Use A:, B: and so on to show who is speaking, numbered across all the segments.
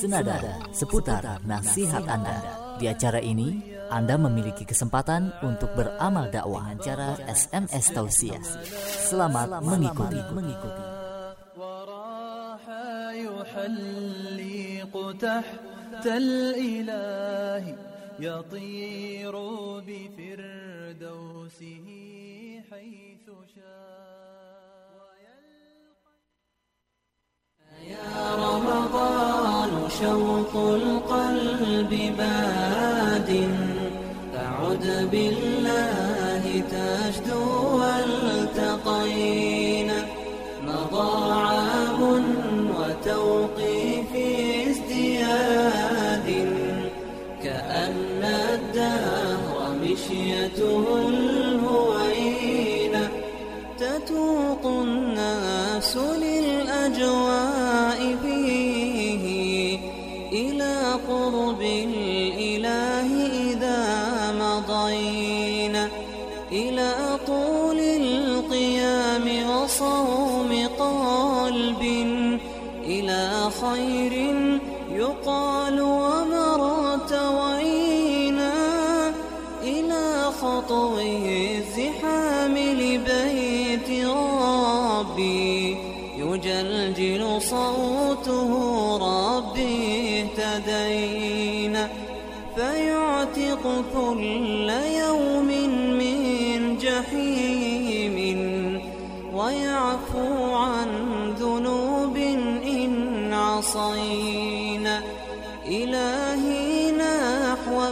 A: senada seputar nasihat Anda. Di acara ini, Anda memiliki kesempatan untuk beramal dakwah dengan cara SMS tausiah. Selamat mengikuti. mengikuti. تحت الإله يطير بفردوسه حيث شاء يا رمضان شوق القلب باد. أعد بالله تجدو والتقينا مضى عام وتوقي في ازدياد. كأن الدهر مشيته الهوينة تتوق الناس للأجواء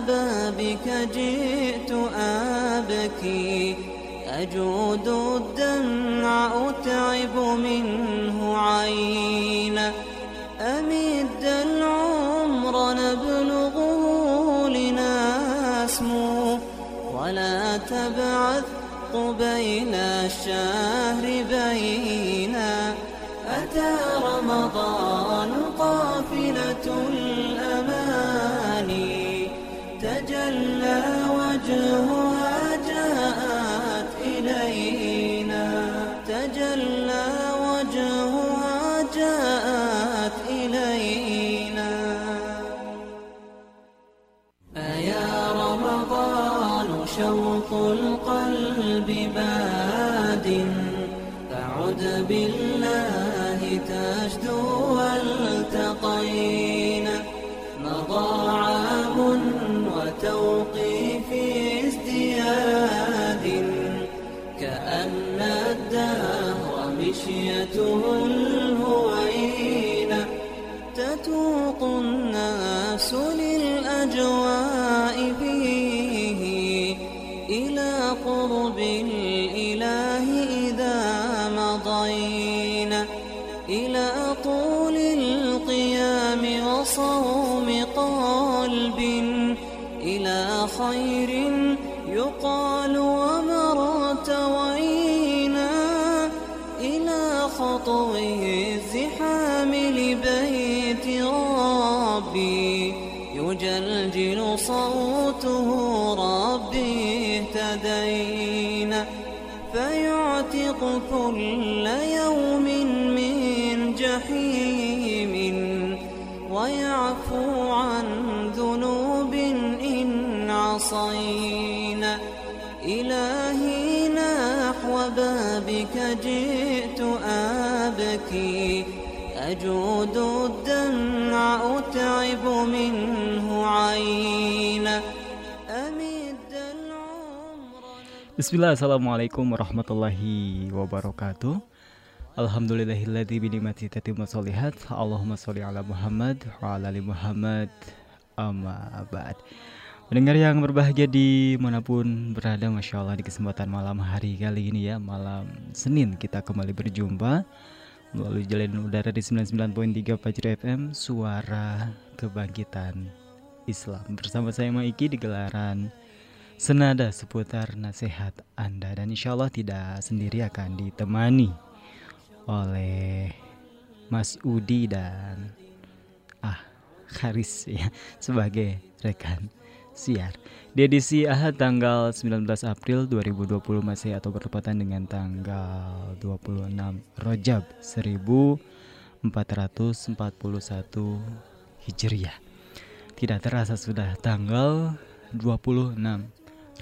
A: بابك جئت أبكي. أجود الدمع أتعب منه عينا أمد العمر نبلغه لنسمو. ولا تبعث قبيل الشهر بينا. أتى رمضان وتوقي في ازدياد كأن الدهر مشيته الهوينة تتوق الناس للأجواء كل يوم من جحيم ويعفو عن ذنوب إن عصينا. إلهي نحو بابك جئت أبكي. أجود الدمع أتعب منه
B: Bismillah, Assalamualaikum warahmatullahi wabarakatuh. Alhamdulillahilladzi binikmati tatimmu sholihat. Allahumma sholli ala Muhammad wa ala ali Muhammad. Amma ba'd. Mendengar yang berbahagia di mana pun berada Masya Allah di kesempatan malam hari kali ini ya Malam Senin kita kembali berjumpa Melalui jalan udara di 99.3 Fajri FM Suara Kebangkitan Islam. Bersama saya Maiki di gelaran senada seputar nasihat Anda dan insya Allah tidak sendiri akan ditemani oleh Mas Udi dan Ah Haris ya sebagai rekan siar di edisi Ahad tanggal 19 April 2020 Masehi atau bertepatan dengan tanggal 26 Rojab 1441 Hijriah. Tidak terasa sudah tanggal 26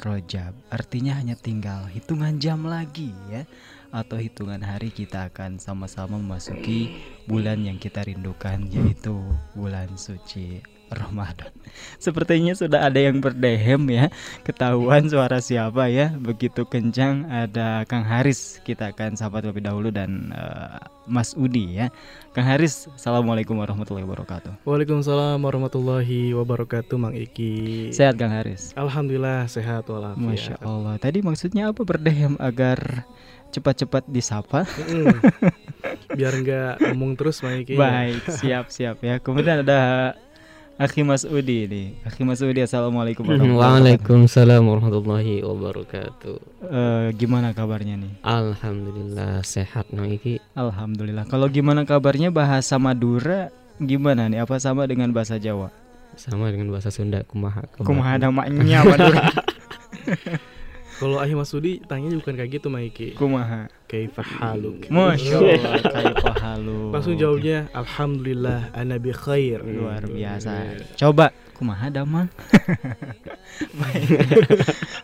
B: Rojab. Artinya hanya tinggal hitungan jam lagi ya atau hitungan hari kita akan sama-sama memasuki bulan yang kita rindukan yaitu bulan suci Ramadan. Sepertinya sudah ada yang berdehem ya. Ketahuan suara siapa ya? Begitu kencang ada Kang Haris. Kita akan sapa terlebih dahulu dan uh, Mas Udi ya. Kang Haris, Assalamualaikum warahmatullahi wabarakatuh.
C: Waalaikumsalam warahmatullahi wabarakatuh, Mang Iki.
B: Sehat Kang Haris.
C: Alhamdulillah sehat walafiat.
B: Masya Allah. Tadi maksudnya apa berdehem agar cepat-cepat disapa?
C: Biar nggak ngomong terus, Mang Iki.
B: Baik, siap siap ya. Kemudian ada Akhi Mas Udi nih. Akhi Mas Udi Assalamualaikum
D: warahmatullahi wabarakatuh. Waalaikumsalam warahmatullahi wabarakatuh.
B: Uh, gimana kabarnya nih?
D: Alhamdulillah sehat Noiki.
B: Alhamdulillah. Kalau gimana kabarnya bahasa Madura gimana nih? Apa sama dengan bahasa Jawa?
D: Sama dengan bahasa Sunda kumaha.
B: Kumaha namanya Madura.
C: Kalau Ahi Masudi tanya bukan kayak gitu Maiki.
B: Kumaha?
C: Kaifa haluk.
B: Masya Allah, kaifa haluk.
C: Langsung jawabnya Alhamdulillah ana bi khair.
B: Luar biasa. Coba kumaha damang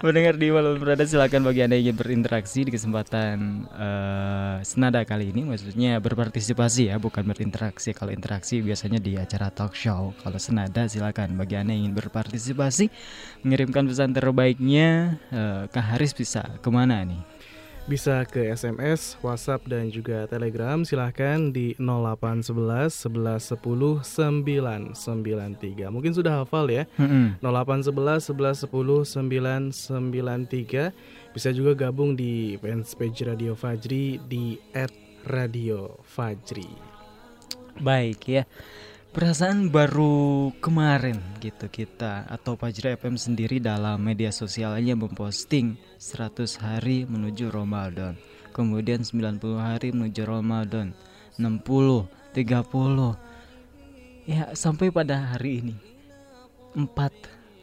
B: mendengar di malam berada silakan bagi anda yang ingin berinteraksi di kesempatan uh, senada kali ini maksudnya berpartisipasi ya bukan berinteraksi. Kalau interaksi biasanya di acara talk show. Kalau senada silakan bagi anda yang ingin berpartisipasi mengirimkan pesan terbaiknya uh, Kak Haris bisa ke mana nih
C: bisa ke SMS, WhatsApp dan juga Telegram silahkan di 0811 11 10 993. Mungkin sudah hafal ya. Mm -hmm. 0811 11 10 993. Bisa juga gabung di fanpage Radio Fajri di @radio_fajri.
B: Baik ya. Perasaan baru kemarin gitu kita atau Fajri FM sendiri dalam media sosialnya memposting 100 hari menuju Ramadan. Kemudian 90 hari menuju Ramadan. 60, 30. Ya, sampai pada hari ini. 4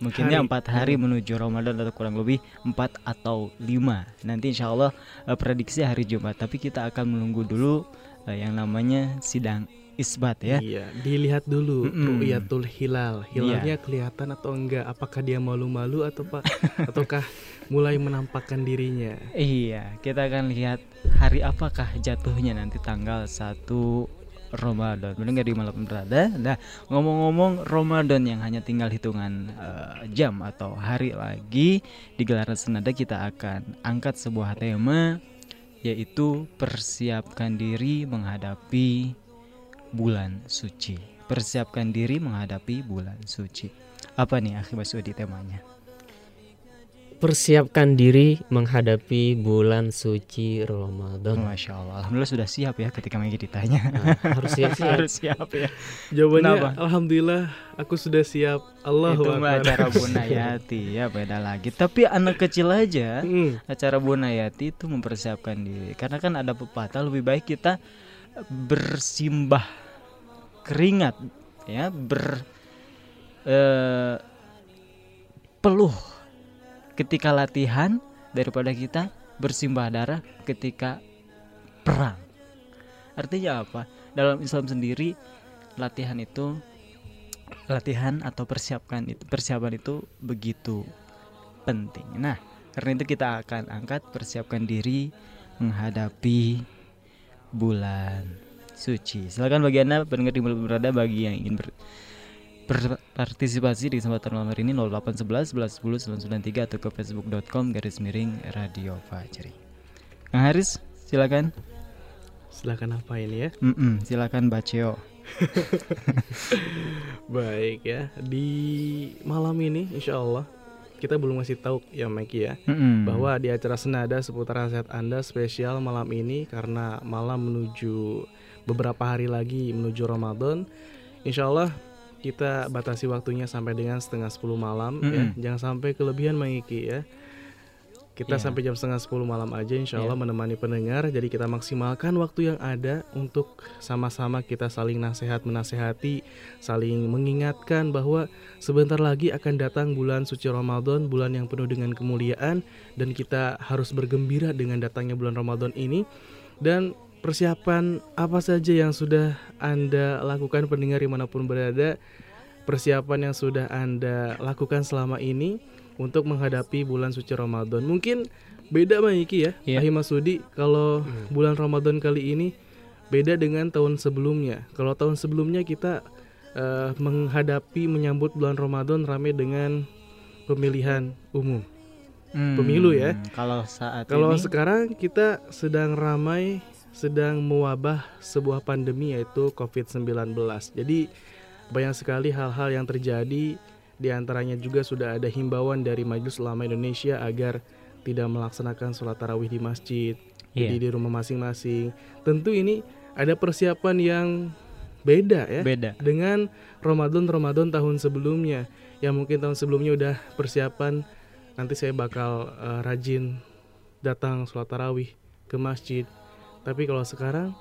B: mungkinnya empat hari menuju Ramadan atau kurang lebih empat atau lima nanti insya Allah uh, prediksi hari Jumat tapi kita akan menunggu dulu uh, yang namanya sidang isbat ya.
C: Iya, dilihat dulu mm -mm. ru'yatul hilal. Hilalnya yeah. kelihatan atau enggak? Apakah dia malu-malu atau pak ataukah mulai menampakkan dirinya?
B: Iya, kita akan lihat hari apakah jatuhnya nanti tanggal 1 Ramadan. Benar di malam berada. Nah, ngomong-ngomong Ramadan yang hanya tinggal hitungan uh, jam atau hari lagi di gelaran senada kita akan angkat sebuah tema yaitu persiapkan diri menghadapi bulan suci. Persiapkan diri menghadapi bulan suci. Apa nih Akhi Basudi temanya?
D: Persiapkan diri menghadapi bulan suci Ramadan.
B: Masya Allah, Alhamdulillah sudah siap ya ketika Megi ditanya.
D: Nah, harus siap, siap.
B: harus siap ya.
C: Jawabannya Kenapa? Alhamdulillah aku sudah siap. Allah
B: Itu mah acara Bunayati ya beda lagi. Tapi anak kecil aja hmm. acara Bunayati itu mempersiapkan diri. Karena kan ada pepatah lebih baik kita bersimbah keringat ya ber eh, peluh ketika latihan daripada kita bersimbah darah ketika perang. Artinya apa? Dalam Islam sendiri latihan itu latihan atau persiapkan itu persiapan itu begitu penting. Nah, karena itu kita akan angkat persiapkan diri menghadapi bulan suci. Silakan bagi Anda pendengar di berada bagi yang ingin ber, berpartisipasi di kesempatan malam hari ini 0811 11 10 993 atau ke facebook.com garis miring radio Fajri. Kang Haris, silakan.
C: Silakan apa ini ya?
B: Mm -mm, silakan Baceo.
C: Baik ya, di malam ini insya Allah kita belum ngasih tahu ya Mike ya mm-hmm. bahwa di acara senada seputar sehat Anda spesial malam ini karena malam menuju beberapa hari lagi menuju Ramadan. Insya Allah kita batasi waktunya sampai dengan setengah 10 malam mm-hmm. ya. Jangan sampai kelebihan Mike ya. Kita yeah. sampai jam setengah 10 malam aja insya Allah yeah. menemani pendengar. Jadi kita maksimalkan waktu yang ada untuk sama-sama kita saling nasihat menasehati, saling mengingatkan bahwa sebentar lagi akan datang bulan suci Ramadan, bulan yang penuh dengan kemuliaan dan kita harus bergembira dengan datangnya bulan Ramadan ini. Dan persiapan apa saja yang sudah Anda lakukan pendengar di mana pun berada persiapan yang sudah Anda lakukan selama ini untuk menghadapi bulan suci Ramadan. Mungkin beda Bang Iki ya, yeah. Ahimah Sudi kalau hmm. bulan Ramadan kali ini beda dengan tahun sebelumnya. Kalau tahun sebelumnya kita uh, menghadapi menyambut bulan Ramadan ramai dengan pemilihan umum. Hmm, pemilu ya.
B: Kalau saat
C: Kalau sekarang kita sedang ramai sedang mewabah sebuah pandemi yaitu COVID-19. Jadi banyak sekali hal-hal yang terjadi di antaranya juga sudah ada himbauan dari Majelis Ulama Indonesia agar tidak melaksanakan sholat tarawih di masjid, yeah. jadi di rumah masing-masing. Tentu ini ada persiapan yang beda ya
B: beda.
C: dengan Ramadan Ramadan tahun sebelumnya yang mungkin tahun sebelumnya udah persiapan nanti saya bakal uh, rajin datang sholat tarawih ke masjid tapi kalau sekarang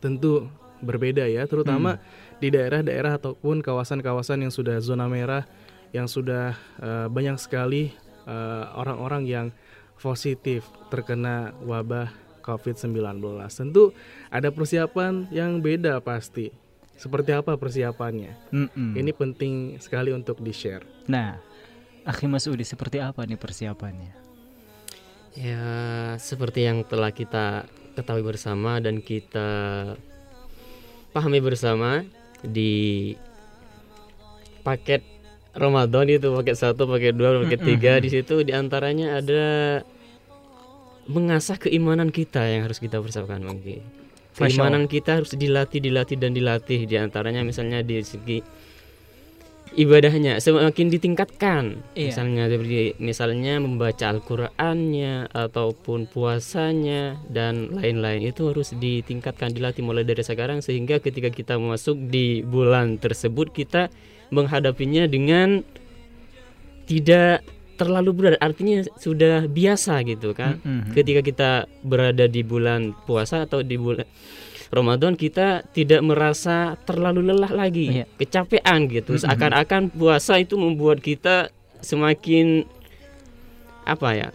C: tentu berbeda ya terutama hmm. di daerah-daerah ataupun kawasan-kawasan yang sudah zona merah yang sudah uh, banyak sekali eh, orang-orang uh, yang positif terkena wabah COVID-19. Tentu ada persiapan yang beda pasti. Seperti apa persiapannya? Mm-mm. Ini penting sekali untuk di-share.
B: Nah, Akhi Masudi seperti apa nih persiapannya?
D: Ya, seperti yang telah kita ketahui bersama dan kita pahami bersama di paket Ramadan itu paket satu, paket dua, paket tiga di situ di antaranya ada mengasah keimanan kita yang harus kita persiapkan Bang Keimanan kita harus dilatih, dilatih dan dilatih. Di antaranya misalnya di segi ibadahnya semakin ditingkatkan iya. misalnya seperti misalnya membaca Al-Qur'annya ataupun puasanya dan lain-lain itu harus ditingkatkan dilatih mulai dari sekarang sehingga ketika kita masuk di bulan tersebut kita menghadapinya dengan tidak terlalu berat artinya sudah biasa gitu kan mm -hmm. ketika kita berada di bulan puasa atau di bulan Ramadan kita tidak merasa terlalu lelah lagi yeah. kecapean gitu mm-hmm. seakan-akan puasa itu membuat kita semakin apa ya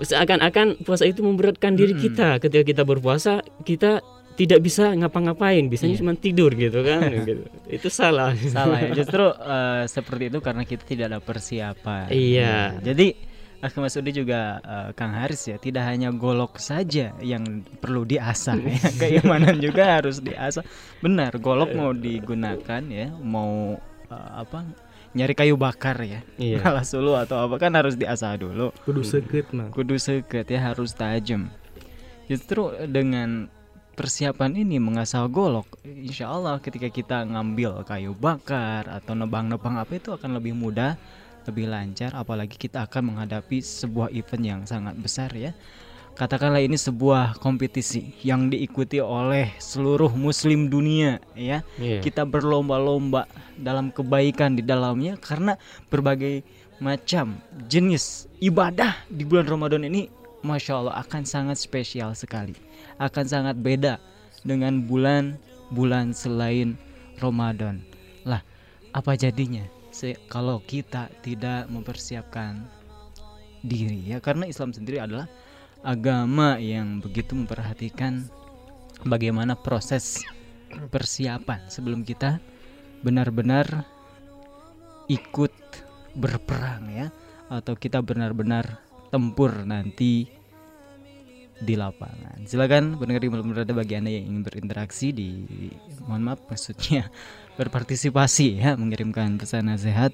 D: seakan-akan puasa itu memberatkan diri mm-hmm. kita ketika kita berpuasa kita tidak bisa ngapa-ngapain, bisanya yeah. cuma tidur gitu kan. gitu. Itu salah.
B: Salah ya. Justru uh, seperti itu karena kita tidak ada persiapan.
D: Iya.
B: Ya. Jadi Akhi Masudi juga uh, Kang Haris ya tidak hanya golok saja yang perlu diasah ya. keimanan juga harus diasah. Benar golok mau digunakan ya mau uh, apa nyari kayu bakar ya. Iya. kalah sulu atau apa kan harus diasah dulu.
C: Kudu seket mah.
B: Kudu seket ya harus tajam. Justru dengan persiapan ini mengasah golok insya Allah ketika kita ngambil kayu bakar atau nebang-nebang apa itu akan lebih mudah lebih lancar apalagi kita akan menghadapi sebuah event yang sangat besar ya katakanlah ini sebuah kompetisi yang diikuti oleh seluruh muslim dunia ya yeah. kita berlomba-lomba dalam kebaikan di dalamnya karena berbagai macam jenis ibadah di bulan Ramadan ini Masya Allah akan sangat spesial sekali akan sangat beda dengan bulan-bulan selain Ramadan. Lah, apa jadinya kalau kita tidak mempersiapkan diri ya karena Islam sendiri adalah agama yang begitu memperhatikan bagaimana proses persiapan sebelum kita benar-benar ikut berperang ya atau kita benar-benar tempur nanti di lapangan. Silakan pendengar di malam berada bagi Anda yang ingin berinteraksi di mohon maaf maksudnya berpartisipasi ya mengirimkan pesan nasihat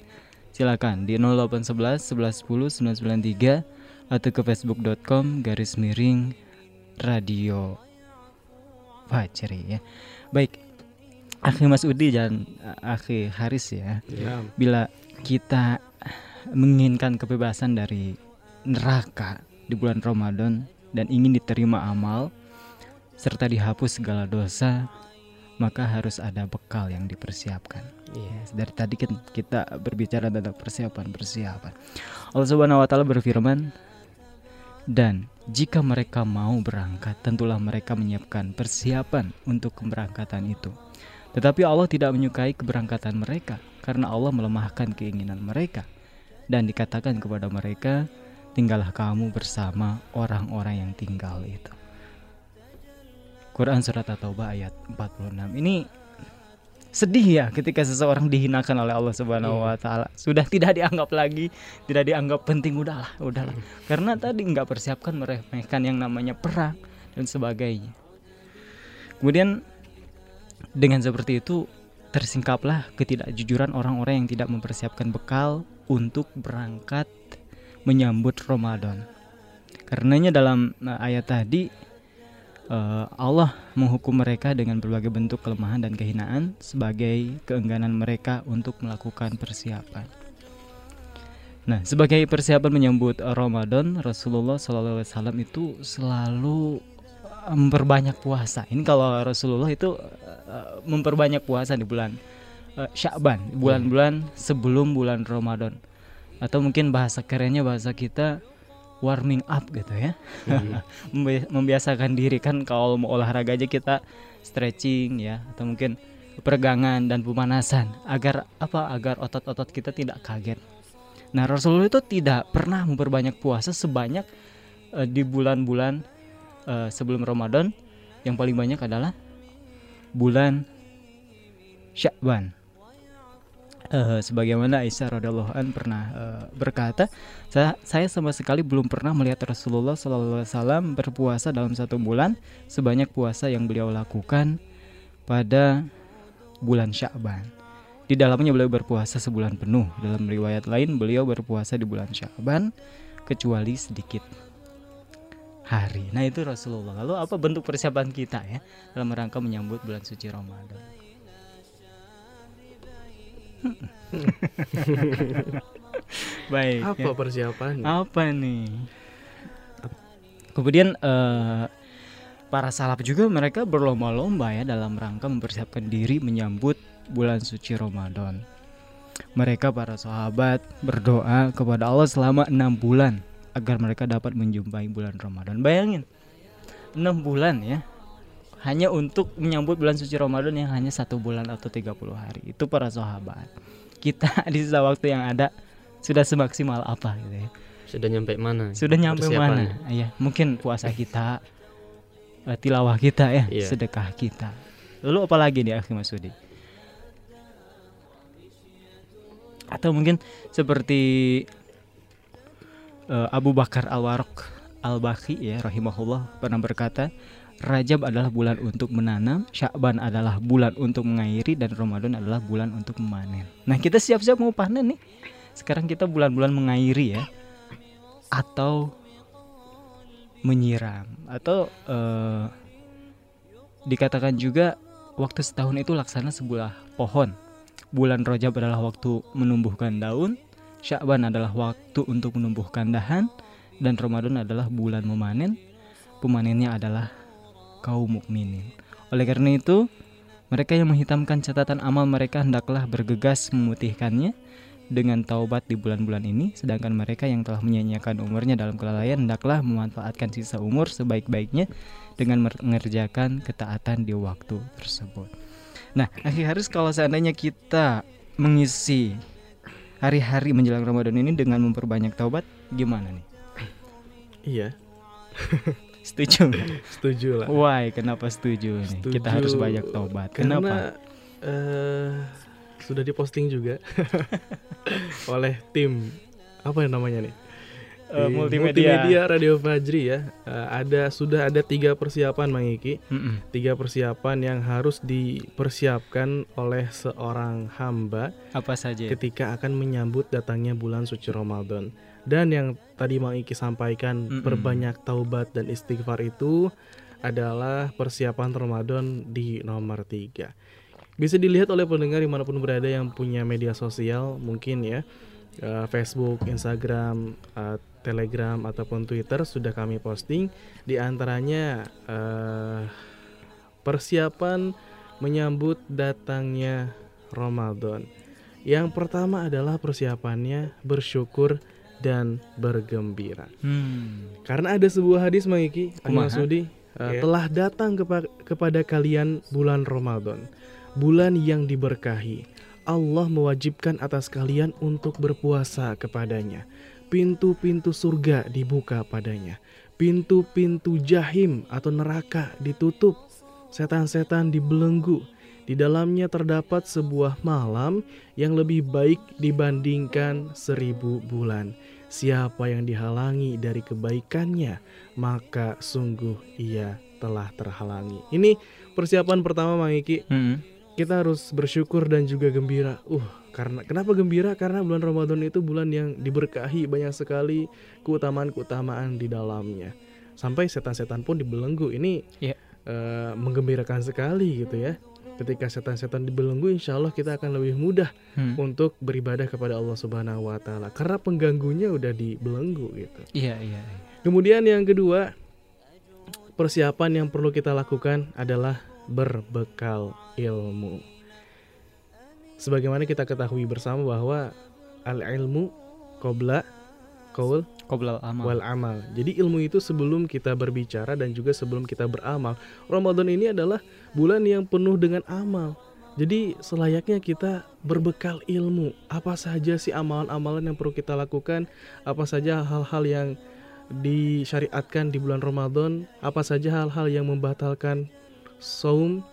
B: silakan di 0811 1110 993 atau ke facebook.com garis miring radio Fajri ya. Baik. Akhi Mas Udi dan Akhi Haris ya. ya. Bila kita menginginkan kebebasan dari neraka di bulan Ramadan dan ingin diterima amal serta dihapus segala dosa maka harus ada bekal yang dipersiapkan. Yes, dari tadi kan kita berbicara tentang persiapan-persiapan. Allah Subhanahu wa taala berfirman, "Dan jika mereka mau berangkat, tentulah mereka menyiapkan persiapan untuk keberangkatan itu. Tetapi Allah tidak menyukai keberangkatan mereka karena Allah melemahkan keinginan mereka dan dikatakan kepada mereka, tinggallah kamu bersama orang-orang yang tinggal itu. Quran surat At-Taubah ayat 46. Ini sedih ya ketika seseorang dihinakan oleh Allah Subhanahu wa taala. Sudah tidak dianggap lagi, tidak dianggap penting udahlah, udahlah. Karena tadi nggak persiapkan meremehkan yang namanya perang dan sebagainya. Kemudian dengan seperti itu tersingkaplah ketidakjujuran orang-orang yang tidak mempersiapkan bekal untuk berangkat menyambut Ramadan. Karenanya dalam eh, ayat tadi uh, Allah menghukum mereka dengan berbagai bentuk kelemahan dan kehinaan sebagai keengganan mereka untuk melakukan persiapan. Nah, sebagai persiapan menyambut Ramadan, Rasulullah SAW itu selalu memperbanyak puasa. Ini kalau Rasulullah itu uh, memperbanyak puasa di bulan uh, Sya'ban, bulan-bulan sebelum bulan Ramadan. Atau mungkin bahasa kerennya bahasa kita warming up gitu ya. Hmm. membiasakan diri kan kalau mau olahraga aja kita stretching ya atau mungkin peregangan dan pemanasan agar apa agar otot-otot kita tidak kaget. Nah Rasulullah itu tidak pernah memperbanyak puasa sebanyak uh, di bulan-bulan uh, sebelum Ramadan. Yang paling banyak adalah bulan Sya'ban uh, sebagaimana Aisyah radhiallahu an pernah uh, berkata, saya, saya sama sekali belum pernah melihat Rasulullah SAW berpuasa dalam satu bulan sebanyak puasa yang beliau lakukan pada bulan Sya'ban. Di dalamnya beliau berpuasa sebulan penuh. Dalam riwayat lain beliau berpuasa di bulan Sya'ban kecuali sedikit hari. Nah itu Rasulullah. Lalu apa bentuk persiapan kita ya dalam rangka menyambut bulan suci Ramadan?
C: Baik. Apa ya. persiapan?
B: Apa nih? Kemudian uh, para salaf juga mereka berlomba-lomba ya dalam rangka mempersiapkan diri menyambut bulan suci Ramadan. Mereka para sahabat berdoa kepada Allah selama enam bulan agar mereka dapat menjumpai bulan Ramadan. Bayangin, enam bulan ya hanya untuk menyambut bulan suci Ramadan yang hanya satu bulan atau 30 hari. Itu para sahabat. Kita di sisa waktu yang ada sudah semaksimal apa gitu ya.
D: Sudah nyampe mana?
B: Sudah nyampe mana? ya? Mungkin puasa kita uh, tilawah kita ya yeah. sedekah kita. Lalu apa lagi nih Akhi Masudi? Atau mungkin seperti uh, Abu Bakar Al Warok Al Baki ya rahimahullah pernah berkata Rajab adalah bulan untuk menanam, Syakban adalah bulan untuk mengairi dan Ramadan adalah bulan untuk memanen. Nah, kita siap-siap mau panen nih. Sekarang kita bulan-bulan mengairi ya. Atau menyiram atau uh, dikatakan juga waktu setahun itu laksana sebuah pohon. Bulan Rajab adalah waktu menumbuhkan daun, Syakban adalah waktu untuk menumbuhkan dahan dan Ramadan adalah bulan memanen. Pemanennya adalah kaum mukminin. Oleh karena itu, mereka yang menghitamkan catatan amal mereka hendaklah bergegas memutihkannya dengan taubat di bulan-bulan ini, sedangkan mereka yang telah menyanyiakan umurnya dalam kelalaian hendaklah memanfaatkan sisa umur sebaik-baiknya dengan mengerjakan ketaatan di waktu tersebut. Nah, akhir harus kalau seandainya kita mengisi hari-hari menjelang Ramadan ini dengan memperbanyak taubat, gimana nih?
C: Iya.
B: Setuju
C: Setuju lah.
B: Why? Kenapa setuju nih? Kita harus banyak tobat.
C: Karena, Kenapa? Uh, sudah diposting juga oleh tim apa yang namanya nih?
B: Uh, multimedia.
C: multimedia Radio Fajri ya. Uh, ada sudah ada tiga persiapan Mang Iki. Mm -mm. Tiga persiapan yang harus dipersiapkan oleh seorang hamba.
B: Apa saja?
C: Ketika akan menyambut datangnya bulan suci Ramadan. Dan yang tadi Mang Iki sampaikan mm -mm. perbanyak taubat dan istighfar itu adalah persiapan Ramadan di nomor tiga. Bisa dilihat oleh pendengar di mana pun berada yang punya media sosial mungkin ya uh, Facebook, Instagram, uh, Telegram ataupun Twitter sudah kami posting di antaranya uh, persiapan menyambut datangnya Ramadan. Yang pertama adalah persiapannya bersyukur dan bergembira. Hmm. Karena ada sebuah hadis Mangiki Sudi uh, yeah. telah datang kepa kepada kalian bulan Ramadan, bulan yang diberkahi. Allah mewajibkan atas kalian untuk berpuasa kepadanya. Pintu-pintu surga dibuka padanya. Pintu-pintu jahim atau neraka ditutup. Setan-setan dibelenggu. Di dalamnya terdapat sebuah malam yang lebih baik dibandingkan seribu bulan. Siapa yang dihalangi dari kebaikannya, maka sungguh ia telah terhalangi. Ini persiapan pertama Mang Iki. Hmm. Kita harus bersyukur dan juga gembira. Uh, karena kenapa gembira? Karena bulan Ramadan itu bulan yang diberkahi banyak sekali keutamaan-keutamaan di dalamnya. Sampai setan-setan pun dibelenggu. Ini yeah. Iya. uh, menggembirakan sekali gitu ya ketika setan-setan dibelenggu insya Allah kita akan lebih mudah hmm. untuk beribadah kepada Allah Subhanahu Wa Taala karena pengganggunya udah dibelenggu gitu.
B: Iya iya. iya.
C: Kemudian yang kedua persiapan yang perlu kita lakukan adalah berbekal ilmu. Sebagaimana kita ketahui bersama bahwa al ilmu qabla qaul
B: qoblal amal.
C: wal amal. Jadi ilmu itu sebelum kita berbicara dan juga sebelum kita beramal. Ramadan ini adalah bulan yang penuh dengan amal. Jadi selayaknya kita berbekal ilmu. Apa saja sih amalan-amalan yang perlu kita lakukan? Apa saja hal-hal yang disyariatkan di bulan Ramadan? Apa saja hal-hal yang membatalkan saum?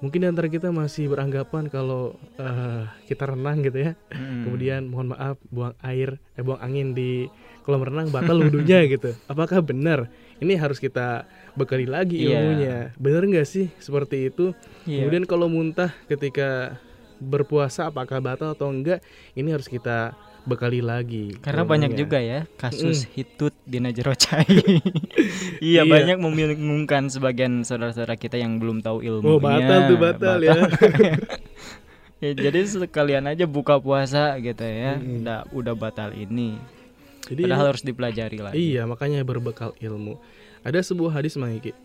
C: Mungkin antara kita masih beranggapan kalau uh, kita renang gitu ya. Hmm. Kemudian mohon maaf buang air, eh, buang angin di kolam renang batal wudhunya gitu. Apakah benar? Ini harus kita bekali lagi iya. ilmunya. Yeah. Benar nggak sih seperti itu? Yeah. Kemudian kalau muntah ketika berpuasa apakah batal atau enggak? Ini harus kita bekali lagi.
B: Karena banyak juga ya kasus mm. hitut di Najrocai. iya, iya, banyak membingungkan sebagian saudara-saudara kita yang belum tahu ilmunya.
C: Oh, batal tuh batal, batal. ya.
B: ya. Jadi sekalian aja buka puasa gitu ya. Mm. Udah udah batal ini. Jadi Padahal harus dipelajari lagi.
C: Iya, makanya berbekal ilmu. Ada sebuah hadis Mangiki.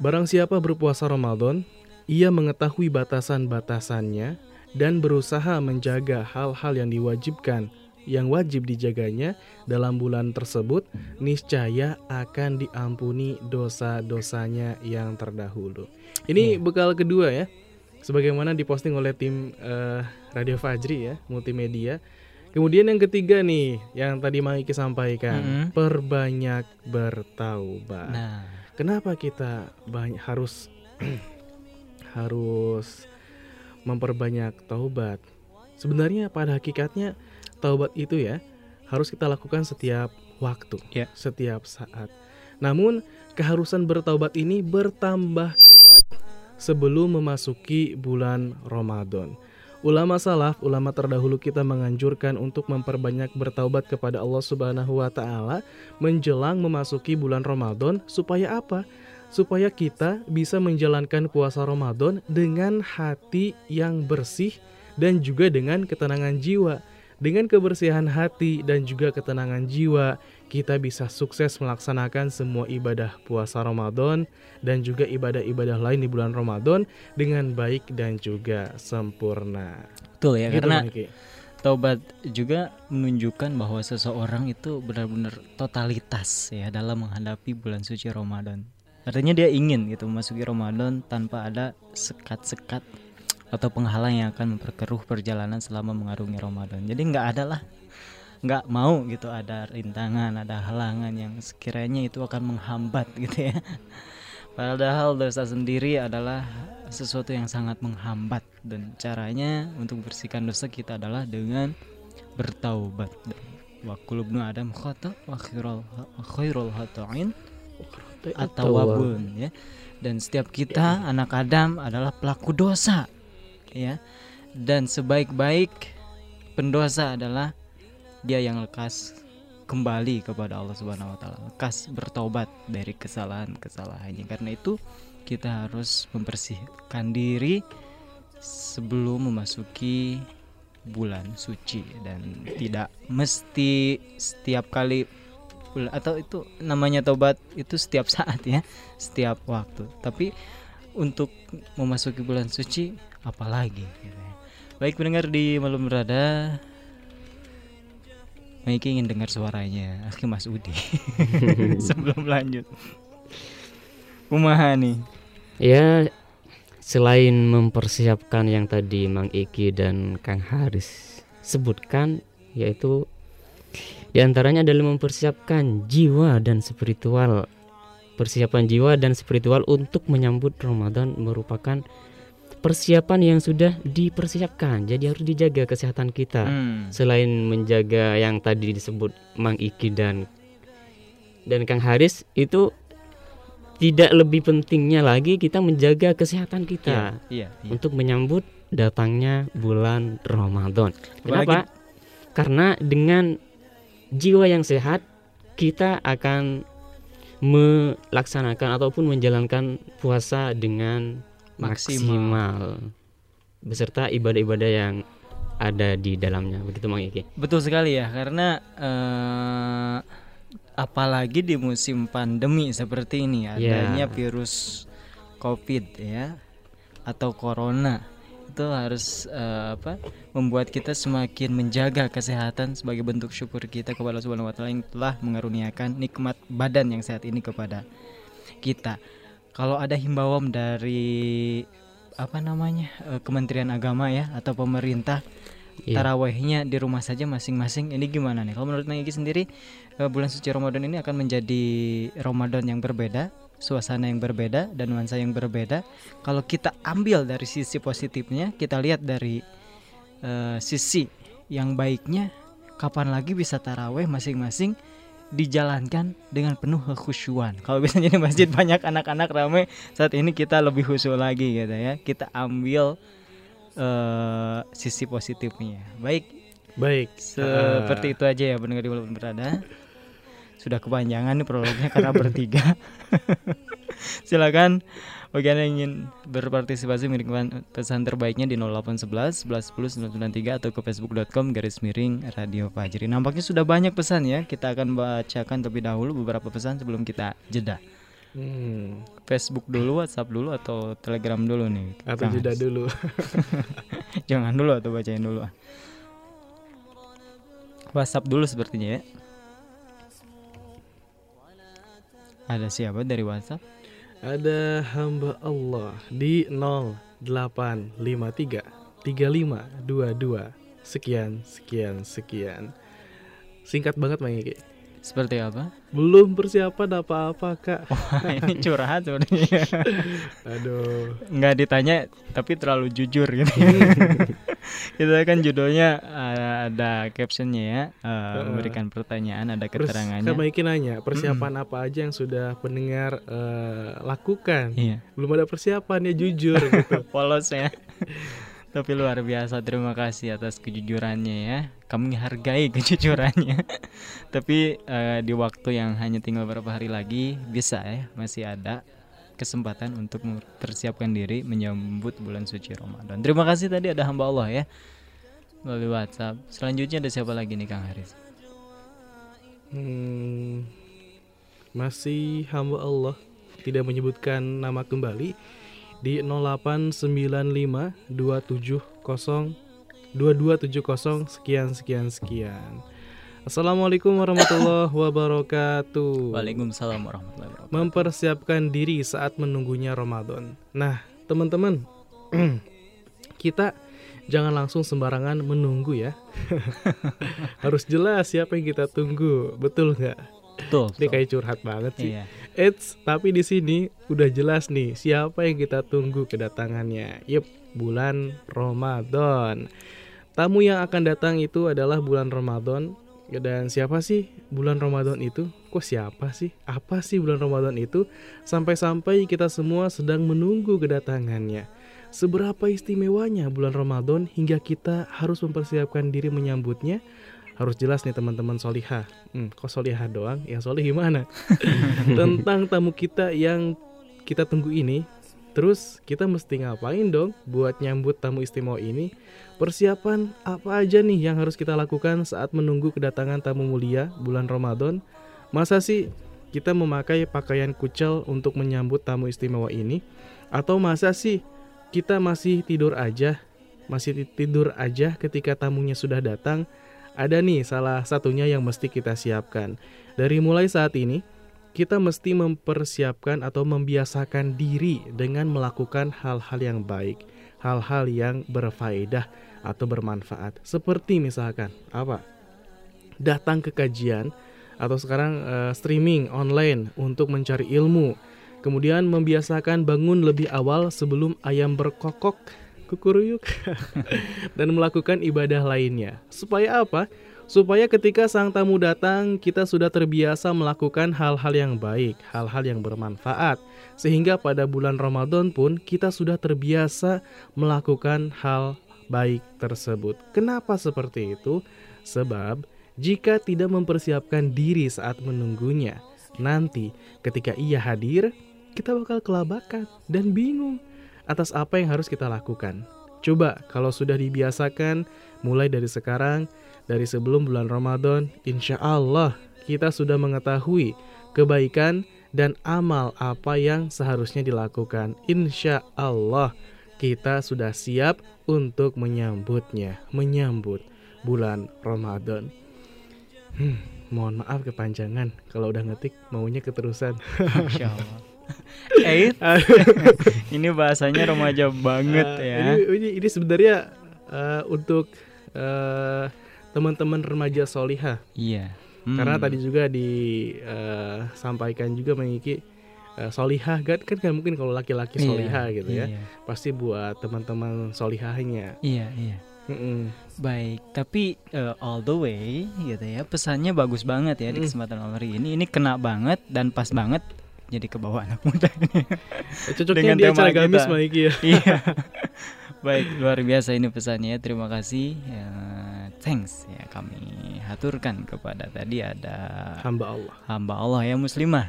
C: Barang siapa berpuasa Ramadan, ia mengetahui batasan-batasannya dan berusaha menjaga hal-hal yang diwajibkan yang wajib dijaganya dalam bulan tersebut niscaya akan diampuni dosa-dosanya yang terdahulu. Ini yeah. bekal kedua ya. Sebagaimana diposting oleh tim uh, Radio Fajri ya, multimedia Kemudian yang ketiga nih, yang tadi Maiki sampaikan, mm -hmm. perbanyak bertaubat. Nah, kenapa kita banyak harus harus memperbanyak taubat? Sebenarnya pada hakikatnya taubat itu ya harus kita lakukan setiap waktu, yeah. setiap saat. Namun keharusan bertaubat ini bertambah kuat sebelum memasuki bulan Ramadan. Ulama salaf, ulama terdahulu kita menganjurkan untuk memperbanyak bertaubat kepada Allah Subhanahu wa taala menjelang memasuki bulan Ramadan supaya apa? Supaya kita bisa menjalankan puasa Ramadan dengan hati yang bersih dan juga dengan ketenangan jiwa. Dengan kebersihan hati dan juga ketenangan jiwa, kita bisa sukses melaksanakan semua ibadah puasa Ramadan dan juga ibadah-ibadah lain di bulan Ramadan dengan baik dan juga sempurna.
B: Betul ya, gitu, karena taubat juga menunjukkan bahwa seseorang itu benar-benar totalitas ya dalam menghadapi bulan suci Ramadan. Artinya dia ingin gitu memasuki Ramadan tanpa ada sekat-sekat atau penghalang yang akan memperkeruh perjalanan selama mengarungi Ramadan. Jadi nggak ada lah, nggak mau gitu ada rintangan, ada halangan yang sekiranya itu akan menghambat gitu ya. Padahal dosa sendiri adalah sesuatu yang sangat menghambat dan caranya untuk bersihkan dosa kita adalah dengan bertaubat. Wa kulubnu adam khata wa khairul hata'in atau wabun ya. Dan setiap kita anak Adam adalah pelaku dosa ya dan sebaik-baik pendosa adalah dia yang lekas kembali kepada Allah Subhanahu wa taala, lekas bertobat dari kesalahan-kesalahannya. Karena itu kita harus membersihkan diri sebelum memasuki bulan suci dan tidak mesti setiap kali atau itu namanya tobat itu setiap saat ya, setiap waktu. Tapi untuk memasuki bulan suci apalagi gitu ya. baik pendengar di malam berada Maiki ingin dengar suaranya Aki Mas Udi sebelum lanjut Kumaha nih
D: ya selain mempersiapkan yang tadi Mang Iki dan Kang Haris sebutkan yaitu di antaranya adalah mempersiapkan jiwa dan spiritual persiapan jiwa dan spiritual untuk menyambut Ramadan merupakan persiapan yang sudah dipersiapkan. Jadi harus dijaga kesehatan kita. Hmm. Selain menjaga yang tadi disebut Mang Iki dan dan Kang Haris itu tidak lebih pentingnya lagi kita menjaga kesehatan kita iya, iya, iya. untuk menyambut datangnya bulan Ramadan. Kenapa? Apalagi... Karena dengan jiwa yang sehat kita akan melaksanakan ataupun menjalankan puasa dengan maksimal, maksimal beserta ibadah-ibadah yang ada di dalamnya begitu Mang Iki.
B: Betul sekali ya karena uh, apalagi di musim pandemi seperti ini adanya yeah. virus Covid ya atau corona itu harus uh, apa membuat kita semakin menjaga kesehatan sebagai bentuk syukur kita kepada Allah Subhanahu wa taala yang telah mengaruniakan nikmat badan yang sehat ini kepada kita. Kalau ada himbauan dari apa namanya uh, Kementerian Agama ya atau pemerintah yeah. tarawehnya di rumah saja masing-masing ini gimana nih? Kalau menurut Maggie sendiri uh, bulan suci Ramadan ini akan menjadi Ramadan yang berbeda suasana yang berbeda dan nuansa yang berbeda. Kalau kita ambil dari sisi positifnya, kita lihat dari uh, sisi yang baiknya, kapan lagi bisa taraweh masing-masing dijalankan dengan penuh kekhusyuan. Kalau biasanya di masjid banyak anak-anak ramai, saat ini kita lebih khusyuk lagi gitu ya. Kita ambil uh, sisi positifnya. Baik.
C: Baik.
B: Seperti uh. itu aja ya pendengar di berada sudah kepanjangan nih prolognya karena bertiga. Silakan bagi Anda yang ingin berpartisipasi mengirimkan pesan terbaiknya di 0811 11 10 993 atau ke facebook.com garis miring Radio Fajri. Nampaknya sudah banyak pesan ya. Kita akan bacakan terlebih dahulu beberapa pesan sebelum kita jeda. Hmm. Facebook dulu, WhatsApp dulu atau Telegram dulu nih?
C: Atau jeda dulu.
B: Jangan dulu atau bacain dulu. WhatsApp dulu sepertinya ya. Ada siapa dari WhatsApp?
C: Ada hamba Allah di 0853 3522 sekian sekian sekian. Singkat banget Mang Iki.
B: Seperti apa?
C: Belum persiapan apa-apa kak.
B: Wah, ini curhat sebenarnya.
C: Aduh.
B: Nggak ditanya tapi terlalu jujur gitu. Kita kan judulnya uh, ada captionnya ya, uh, memberikan pertanyaan, ada keterangannya. Terus
C: kan nanya persiapan hmm. apa aja yang sudah pendengar uh, lakukan. Iya. Belum ada persiapan ya jujur gitu.
B: Polos ya. Tapi luar biasa, terima kasih atas kejujurannya ya. Kami hargai kejujurannya. Tapi uh, di waktu yang hanya tinggal beberapa hari lagi bisa ya, masih ada kesempatan untuk mempersiapkan diri menyambut bulan suci Ramadan. Terima kasih tadi ada hamba Allah ya melalui WhatsApp. Selanjutnya ada siapa lagi nih Kang Haris?
C: Hmm, masih hamba Allah tidak menyebutkan nama kembali di 0895 270 2270 sekian sekian sekian. Assalamualaikum warahmatullahi wabarakatuh.
B: Waalaikumsalam warahmatullahi wabarakatuh.
C: Mempersiapkan diri saat menunggunya Ramadan. Nah, teman-teman, kita jangan langsung sembarangan menunggu ya. Harus jelas siapa yang kita tunggu, betul nggak?
B: Betul.
C: Ini kayak curhat banget sih. Iya. Eits, tapi di sini udah jelas nih siapa yang kita tunggu kedatangannya. Yup, bulan Ramadan. Tamu yang akan datang itu adalah bulan Ramadan. Dan siapa sih bulan Ramadan itu? Kok siapa sih? Apa sih bulan Ramadan itu? Sampai-sampai kita semua sedang menunggu kedatangannya. Seberapa istimewanya bulan Ramadan hingga kita harus mempersiapkan diri menyambutnya? harus jelas nih teman-teman solihah hmm, kok solihah doang yang solih gimana tentang tamu kita yang kita tunggu ini terus kita mesti ngapain dong buat nyambut tamu istimewa ini? Persiapan apa aja nih yang harus kita lakukan saat menunggu kedatangan tamu mulia bulan Ramadan? Masa sih kita memakai pakaian kucel untuk menyambut tamu istimewa ini? Atau masa sih kita masih tidur aja masih tidur aja ketika tamunya sudah datang? Ada nih salah satunya yang mesti kita siapkan. Dari mulai saat ini, kita mesti mempersiapkan atau membiasakan diri dengan melakukan hal-hal yang baik, hal-hal yang berfaedah atau bermanfaat. Seperti misalkan apa? Datang ke kajian atau sekarang uh, streaming online untuk mencari ilmu. Kemudian membiasakan bangun lebih awal sebelum ayam berkokok kukuruyuk dan melakukan ibadah lainnya. Supaya apa? Supaya ketika sang tamu datang, kita sudah terbiasa melakukan hal-hal yang baik, hal-hal yang bermanfaat, sehingga pada bulan Ramadan pun kita sudah terbiasa melakukan hal baik tersebut. Kenapa seperti itu? Sebab jika tidak mempersiapkan diri saat menunggunya, nanti ketika ia hadir, kita bakal kelabakan dan bingung atas apa yang harus kita lakukan. Coba kalau sudah dibiasakan mulai dari sekarang dari sebelum bulan Ramadan, insya Allah kita sudah mengetahui kebaikan dan amal apa yang seharusnya dilakukan. Insya Allah kita sudah siap untuk menyambutnya, menyambut bulan Ramadan. Hmm, mohon maaf kepanjangan kalau udah ngetik maunya keterusan. Insya Allah.
B: Eh, ini bahasanya remaja banget uh, ya.
C: Ini, ini, ini sebenarnya uh, untuk uh, teman-teman remaja solihah.
B: Iya.
C: Hmm. Karena tadi juga disampaikan uh, juga mengiki uh, solihah kan kan kan mungkin kalau laki-laki iya, solihah iya, gitu ya. Iya. Pasti buat teman-teman solihahnya.
B: Iya iya. Mm -mm. Baik, tapi uh, all the way gitu ya pesannya bagus banget ya mm. di kesempatan hari ini. Ini kena banget dan pas banget jadi ke bawah anak muda ini.
C: Cocoknya Dengan dia cara gamis Maiki ya.
B: iya. Baik, luar biasa ini pesannya. Terima kasih. Ya, thanks ya kami haturkan kepada tadi ada
C: hamba Allah.
B: Hamba Allah ya muslimah.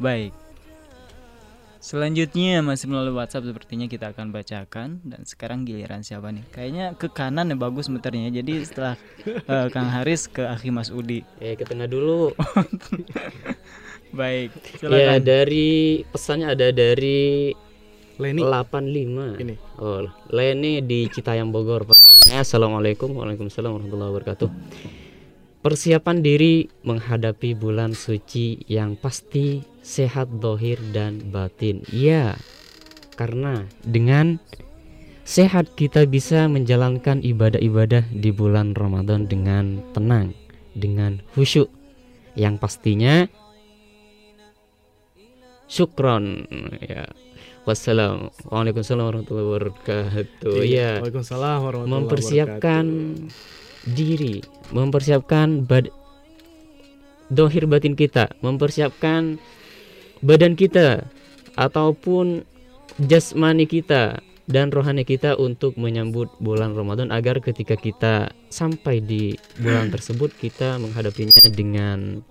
B: Baik. Selanjutnya masih melalui WhatsApp sepertinya kita akan bacakan dan sekarang giliran siapa nih? Kayaknya ke kanan ya bagus muternya. Jadi setelah uh, Kang Haris ke Akhi Mas Udi.
D: Eh ke tengah dulu.
B: Baik.
D: Silakan. Ya dari pesannya ada dari Leni 85 ini oh Leni di Citayam Bogor Assalamualaikum Waalaikumsalam warahmatullahi wabarakatuh. Persiapan diri menghadapi bulan suci yang pasti sehat dohir dan batin. Ya karena dengan sehat kita bisa menjalankan ibadah-ibadah di bulan Ramadan dengan tenang dengan khusyuk. Yang pastinya syukron ya Wassalam. Waalaikumsalam warahmatullahi wabarakatuh.
C: Iya. Waalaikumsalam warahmatullahi
D: mempersiapkan diri, mempersiapkan bad dohir batin kita, mempersiapkan badan kita ataupun jasmani kita dan rohani kita untuk menyambut bulan Ramadan agar ketika kita sampai di bulan tersebut kita menghadapinya dengan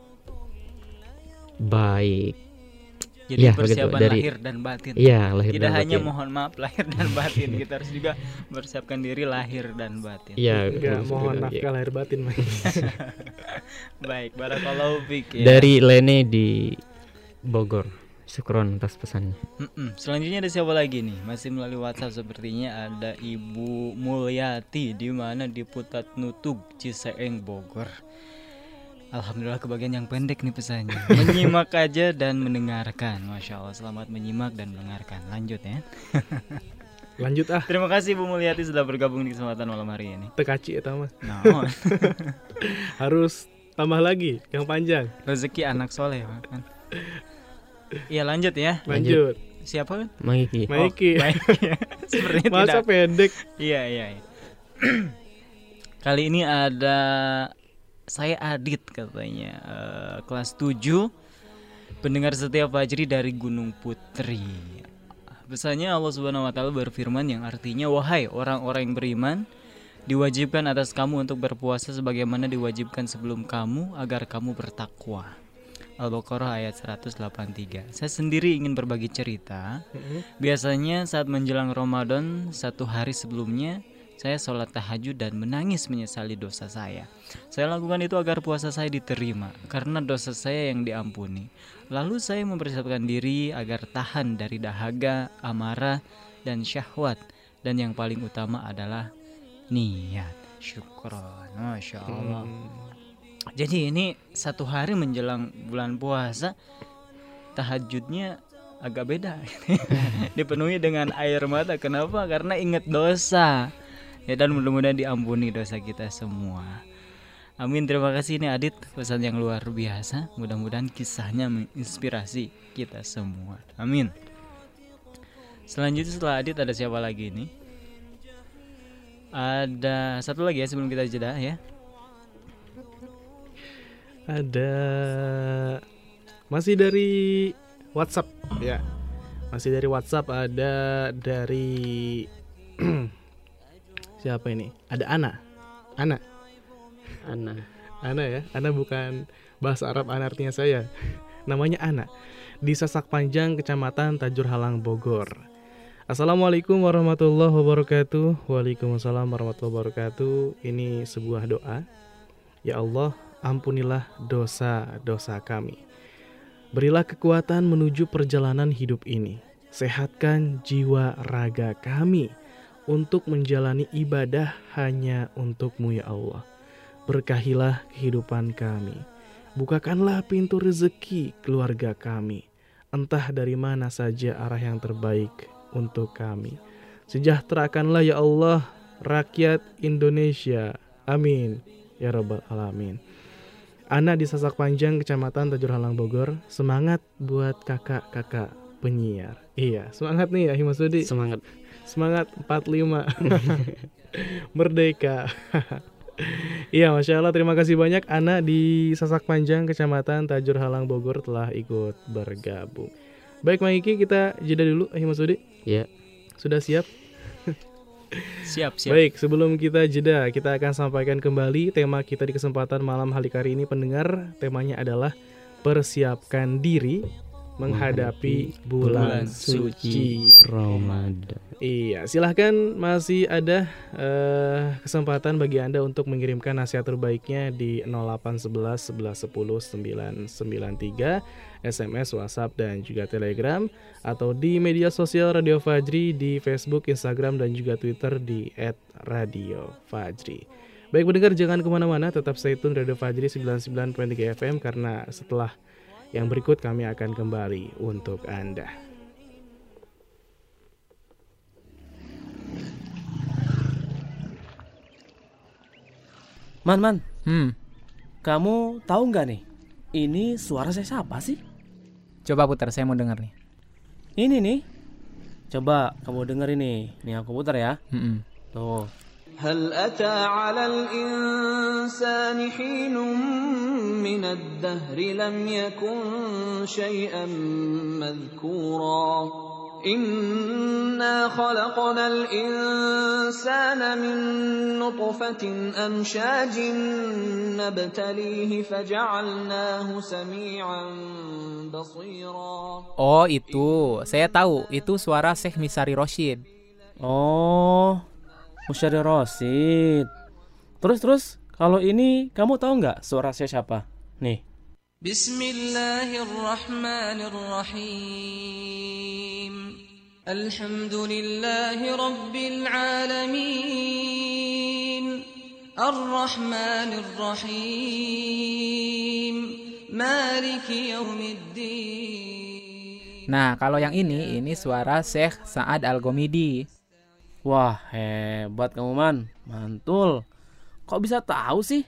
D: baik
B: jadi ya, persiapan dari, lahir dan batin.
D: Iya, lahir
B: Tidak
D: dan
B: hanya mohon maaf lahir dan batin, kita harus juga mempersiapkan diri lahir dan batin.
C: Iya, mohon maaf ya. lahir batin,
B: Baik, barakallahu fik
D: ya. Dari Lene di Bogor. Syukron atas pesannya.
B: Mm-mm. Selanjutnya ada siapa lagi nih? Masih melalui WhatsApp sepertinya ada Ibu Mulyati di mana di Putat Nutug Ciseeng Bogor. Alhamdulillah kebagian yang pendek nih pesannya. Menyimak aja dan mendengarkan. Masya Allah selamat menyimak dan mendengarkan. Lanjut ya.
C: Lanjut ah.
B: Terima kasih Bu Mulyati sudah bergabung di kesempatan malam hari ini.
C: Tekaci ya mah no. Harus tambah lagi yang panjang.
B: Rezeki anak soleh kan Iya lanjut ya.
C: Lanjut,
B: Siapa? Kan?
D: Maiki.
C: Maiki.
B: Oh, Maiki.
C: Sepertinya Masa tidak. pendek?
B: Iya iya, iya. Kali ini ada saya Adit katanya uh, kelas 7 pendengar setiap Fajri dari Gunung Putri. Pesannya Allah Subhanahu wa taala berfirman yang artinya wahai orang-orang yang beriman diwajibkan atas kamu untuk berpuasa sebagaimana diwajibkan sebelum kamu agar kamu bertakwa. Al-Baqarah ayat 183. Saya sendiri ingin berbagi cerita. Mm-hmm. Biasanya saat menjelang Ramadan satu hari sebelumnya saya sholat tahajud dan menangis menyesali dosa saya. Saya lakukan itu agar puasa saya diterima karena dosa saya yang diampuni. Lalu saya mempersiapkan diri agar tahan dari dahaga, amarah, dan syahwat. Dan yang paling utama adalah niat. Syukron, masya Allah. Hmm. Jadi ini satu hari menjelang bulan puasa tahajudnya agak beda dipenuhi dengan air mata kenapa karena ingat dosa ya dan mudah-mudahan diampuni dosa kita semua Amin, terima kasih ini Adit pesan yang luar biasa. Mudah-mudahan kisahnya menginspirasi kita semua. Amin. Selanjutnya setelah Adit ada siapa lagi ini? Ada satu lagi ya sebelum kita jeda ya.
C: Ada masih dari WhatsApp ya. Masih dari WhatsApp ada dari siapa ini? Ada Ana. Ana.
D: Ana.
C: Ana ya. Ana bukan bahasa Arab Ana artinya saya. Namanya Ana. Di Sasak Panjang, Kecamatan Tajur Halang, Bogor. Assalamualaikum warahmatullahi wabarakatuh. Waalaikumsalam warahmatullahi wabarakatuh. Ini sebuah doa. Ya Allah, ampunilah dosa-dosa kami. Berilah kekuatan menuju perjalanan hidup ini. Sehatkan jiwa raga kami untuk menjalani ibadah hanya untukmu ya Allah. Berkahilah kehidupan kami. Bukakanlah pintu rezeki keluarga kami. Entah dari mana saja arah yang terbaik untuk kami. Sejahterakanlah ya Allah rakyat Indonesia. Amin. Ya Rabbal Alamin. Ana di Sasak Panjang, Kecamatan Tajur Halang, Bogor. Semangat buat kakak-kakak penyiar. Iya, semangat nih ya Himasudi.
D: Semangat.
C: Semangat 45. Merdeka. Iya, masya Allah. Terima kasih banyak Ana di Sasak Panjang, Kecamatan Tajur Halang, Bogor telah ikut bergabung. Baik, Maiki, kita jeda dulu, Himasudi.
D: Ya.
C: Sudah siap?
B: Siap, siap.
C: Baik, sebelum kita jeda, kita akan sampaikan kembali tema kita di kesempatan malam hari kali ini pendengar. Temanya adalah persiapkan diri menghadapi bulan, bulan suci Ramadan. Iya, silahkan masih ada uh, kesempatan bagi Anda untuk mengirimkan nasihat terbaiknya di 0811 11 10 993 SMS, WhatsApp dan juga Telegram atau di media sosial Radio Fajri di Facebook, Instagram dan juga Twitter di @radiofajri. Baik pendengar jangan ke mana-mana, tetap stay tune Radio Fajri 99.3 FM karena setelah yang berikut kami akan kembali untuk Anda.
E: Man, man. Hmm. Kamu tahu nggak nih? Ini suara saya siapa sih?
F: Coba putar, saya mau dengar nih.
E: Ini nih. Coba kamu denger ini. Nih aku putar ya.
F: Hmm.
E: Tuh.
A: هل أتى على الإنسان حين من الدهر لم يكن شيئا مذكورا؟ إنا خلقنا الإنسان من نطفة أمشاج نبتليه فجعلناه سميعا بصيرا.
F: Oh itu, saya tahu. Itu suara Syekh Misari Roshid.
E: Oh, Musyari Rosid. Terus terus, kalau ini kamu tahu nggak suara saya siapa? Nih.
A: Bismillahirrahmanirrahim. Alhamdulillahi rabbil alamin. Ar-Rahmanir-Rahim. Maliki yaumiddin.
F: Nah, kalau yang ini ini suara Syekh Sa'ad Al-Gomidi.
E: Wah, hebat kamu, Man. Mantul. Kok bisa tahu sih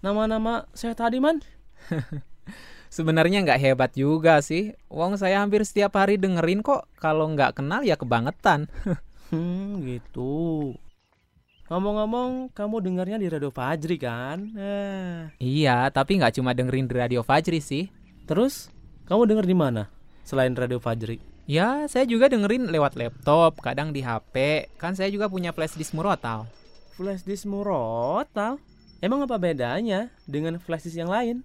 E: nama-nama saya tadi, Man?
F: Sebenarnya nggak hebat juga sih. Wong saya hampir setiap hari dengerin kok. Kalau nggak kenal ya kebangetan.
E: hmm, gitu. Ngomong-ngomong, kamu dengarnya di Radio Fajri kan?
F: Eh. Iya, tapi nggak cuma dengerin di Radio Fajri sih.
E: Terus, kamu denger di mana selain Radio Fajri?
F: Ya, saya juga dengerin lewat laptop, kadang di HP. Kan saya juga punya flash disk murotal.
E: Flash disk murotal? Emang apa bedanya dengan flash disk yang lain?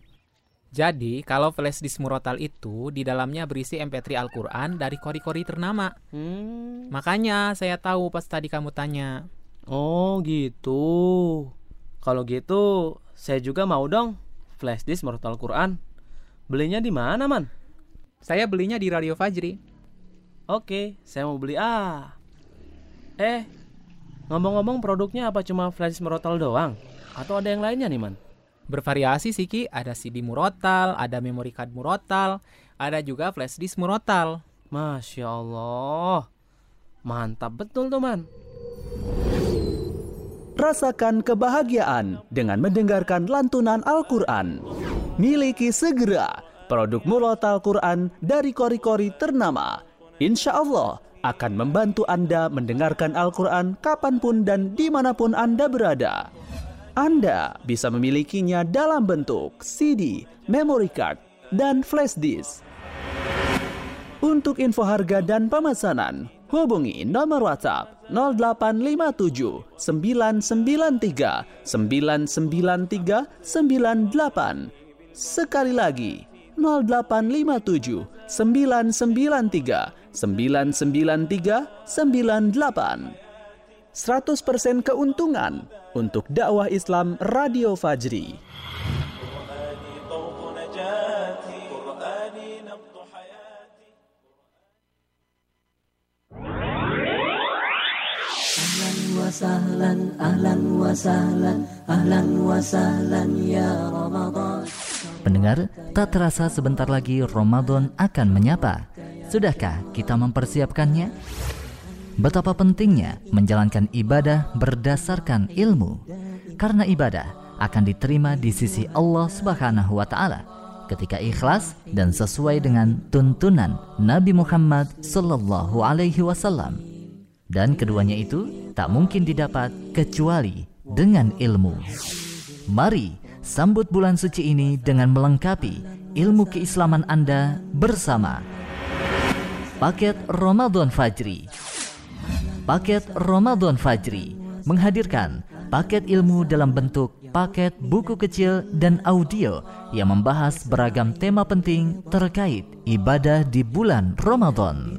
F: Jadi, kalau flash disk murotal itu di dalamnya berisi MP3 Al-Qur'an dari kori-kori ternama. Hmm. Makanya saya tahu pas tadi kamu tanya.
E: Oh, gitu. Kalau gitu, saya juga mau dong flash disk murotal Quran. Belinya di mana, Man?
F: Saya belinya di Radio Fajri.
E: Oke, saya mau beli ah. Eh, ngomong-ngomong produknya apa cuma flash disk murotal doang? Atau ada yang lainnya nih, Man?
F: Bervariasi sih Ki, ada CD murotal, ada memory card murotal, ada juga flash disk murotal.
E: Masya Allah, mantap betul tuh man.
G: Rasakan kebahagiaan dengan mendengarkan lantunan Al-Quran. Miliki segera produk Murotal Quran dari kori-kori ternama. Insya Allah akan membantu Anda mendengarkan Al-Quran kapan pun dan di mana pun Anda berada. Anda bisa memilikinya dalam bentuk CD, memory card, dan flash disk. Untuk info harga dan pemesanan, hubungi nomor WhatsApp 0857 993 993 98. Sekali lagi, 0857 993 993 98. 100% keuntungan untuk dakwah Islam Radio Fajri.
H: wasahlan ahlan wasahlan ahlan wasahlan ya Ramadan Pendengar, tak terasa sebentar lagi Ramadan akan menyapa. Sudahkah kita mempersiapkannya? Betapa pentingnya menjalankan ibadah berdasarkan ilmu. Karena ibadah akan diterima di sisi Allah Subhanahu wa taala ketika ikhlas dan sesuai dengan tuntunan Nabi Muhammad sallallahu alaihi wasallam. Dan keduanya itu tak mungkin didapat kecuali dengan ilmu. Mari Sambut bulan suci ini dengan melengkapi ilmu keislaman Anda bersama Paket Ramadan Fajri. Paket Ramadan Fajri menghadirkan paket ilmu dalam bentuk paket buku kecil dan audio yang membahas beragam tema penting terkait ibadah di bulan Ramadan.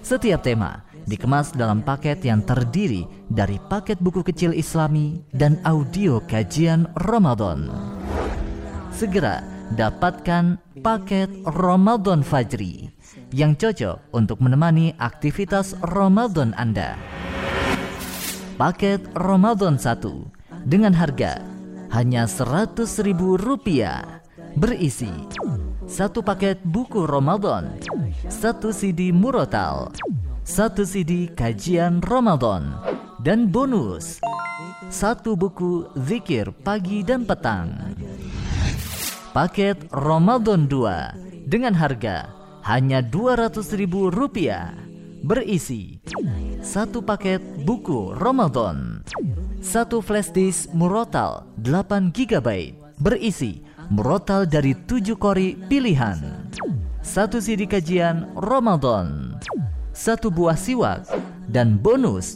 H: Setiap tema dikemas dalam paket yang terdiri dari paket buku kecil Islami dan audio kajian Ramadan. Segera dapatkan paket Ramadan Fajri yang cocok untuk menemani aktivitas Ramadan Anda. Paket Ramadan 1 dengan harga hanya Rp100.000 berisi satu paket buku Ramadan, satu CD Murotal, satu CD kajian Ramadan, dan bonus satu buku zikir pagi dan petang. Paket Ramadan 2 dengan harga hanya Rp200.000 berisi satu paket buku Ramadan, satu flash disk Murotal 8 GB berisi Murotal dari 7 kori pilihan, satu CD kajian Ramadan, satu buah siwak, dan bonus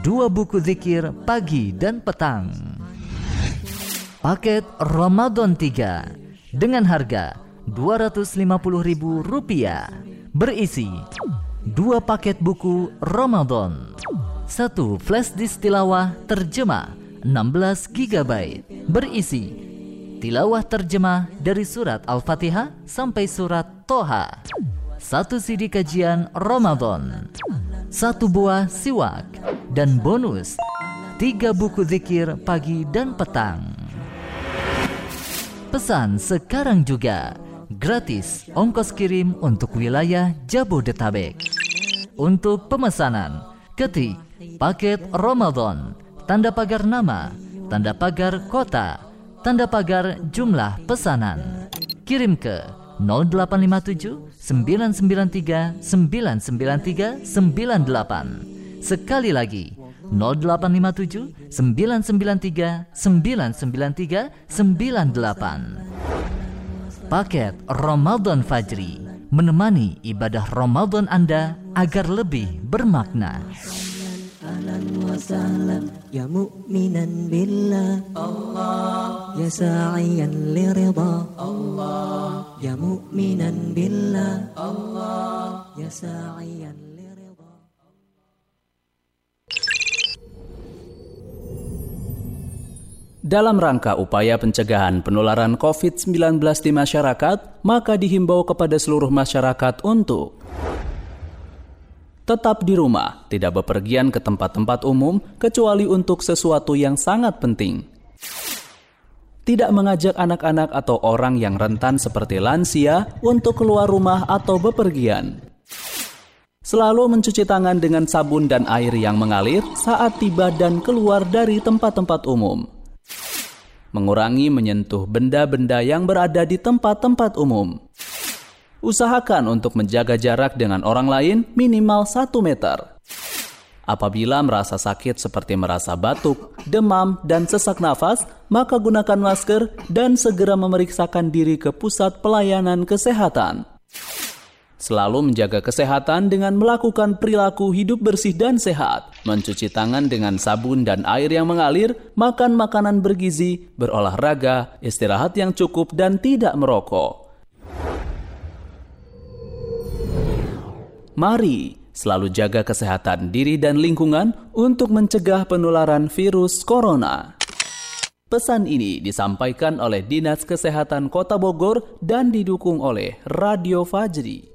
H: dua buku zikir pagi dan petang. Paket Ramadan 3 dengan harga Rp250.000 berisi dua paket buku Ramadan, satu flash disk tilawah terjemah 16 GB berisi tilawah terjemah dari surat Al-Fatihah sampai surat Toha satu CD kajian Ramadan, satu buah siwak, dan bonus tiga buku zikir pagi dan petang. Pesan sekarang juga gratis ongkos kirim untuk wilayah Jabodetabek. Untuk pemesanan, ketik paket Ramadan, tanda pagar nama, tanda pagar kota, tanda pagar jumlah pesanan. Kirim ke 0857 993 993 98. Sekali lagi 0857 993 993 98. Paket Ramadan Fajri menemani ibadah Ramadan Anda agar lebih bermakna. أهلا وسهلا يا مؤمنا بالله الله يا ساعيا لرضا الله يا مؤمنا بالله الله يا ساعيا
G: Dalam rangka upaya pencegahan penularan COVID-19 di masyarakat, maka dihimbau kepada seluruh masyarakat untuk tetap di rumah, tidak bepergian ke tempat-tempat umum kecuali untuk sesuatu yang sangat penting. Tidak mengajak anak-anak atau orang yang rentan seperti lansia untuk keluar rumah atau bepergian. Selalu mencuci tangan dengan sabun dan air yang mengalir saat tiba dan keluar dari tempat-tempat umum. Mengurangi menyentuh benda-benda yang berada di tempat-tempat umum. Usahakan untuk menjaga jarak dengan orang lain minimal 1 meter. Apabila merasa sakit seperti merasa batuk, demam, dan sesak nafas, maka gunakan masker dan segera memeriksakan diri ke pusat pelayanan kesehatan. Selalu menjaga kesehatan dengan melakukan perilaku hidup bersih dan sehat, mencuci tangan dengan sabun dan air yang mengalir, makan makanan bergizi, berolahraga, istirahat yang cukup, dan tidak merokok. Mari Selalu jaga kesehatan diri dan lingkungan untuk mencegah penularan virus corona. Pesan ini disampaikan oleh Dinas Kesehatan Kota Bogor dan didukung oleh Radio Fajri.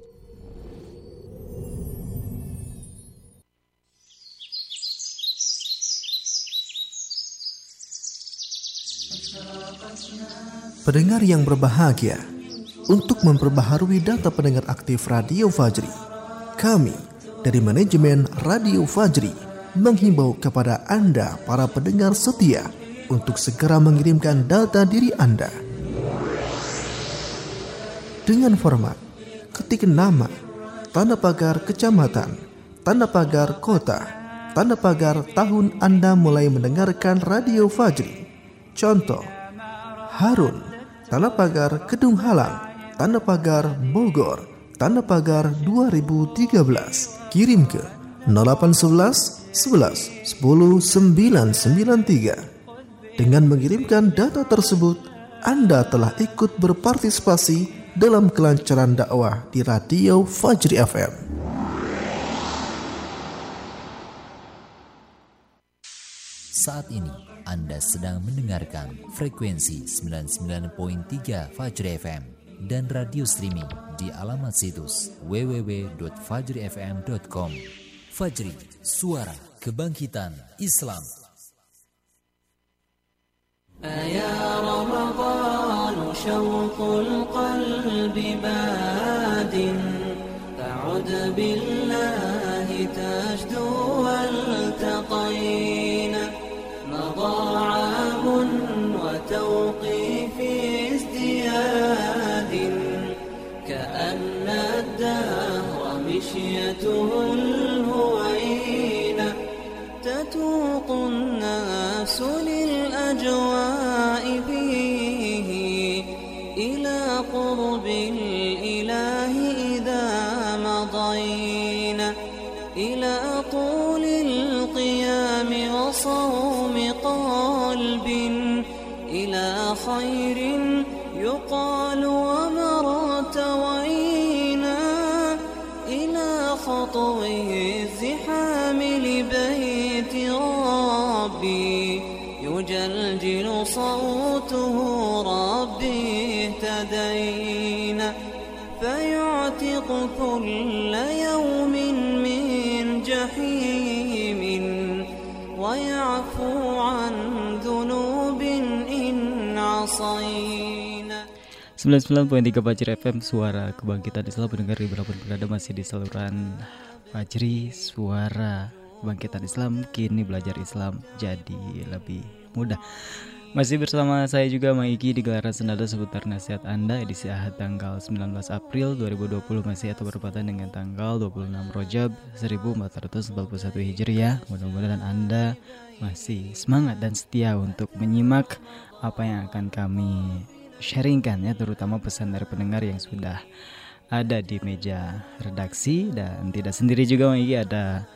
I: Pendengar yang berbahagia, untuk memperbaharui data pendengar aktif Radio Fajri, kami dari manajemen Radio Fajri menghimbau kepada Anda para pendengar setia untuk segera mengirimkan data diri Anda. Dengan format ketik nama, tanda pagar kecamatan, tanda pagar kota, tanda pagar tahun Anda mulai mendengarkan Radio Fajri. Contoh, Harun, tanda pagar Kedung Halang, tanda pagar Bogor, tanda pagar 2013 kirim ke 0811 11 10 993. Dengan mengirimkan data tersebut, Anda telah ikut berpartisipasi dalam kelancaran dakwah di Radio Fajri FM.
H: Saat ini Anda sedang mendengarkan frekuensi 99.3 Fajri FM dan radio streaming di alamat situs www.fajrifm.com. Fajri, suara kebangkitan Islam.
A: أيا رمضان شوق القلب باد فعد بالله الناس صوته ربي اهتدينا فيعتق كل يوم من جحيم ويعفو عن ذنوب إن عصينا
B: 99.3 Fajri FM Suara Kebangkitan Islam pendengar di berapa berada masih di saluran Fajri Suara Kebangkitan Islam kini belajar Islam jadi lebih mudah masih bersama saya juga Maiki di gelaran senada seputar nasihat Anda edisi Ahad tanggal 19 April 2020 masih atau berpatan dengan tanggal 26 Rojab 1441 Hijriah. Mudah-mudahan Anda masih semangat dan setia untuk menyimak apa yang akan kami sharingkan ya terutama pesan dari pendengar yang sudah ada di meja redaksi dan tidak sendiri juga Maiki ada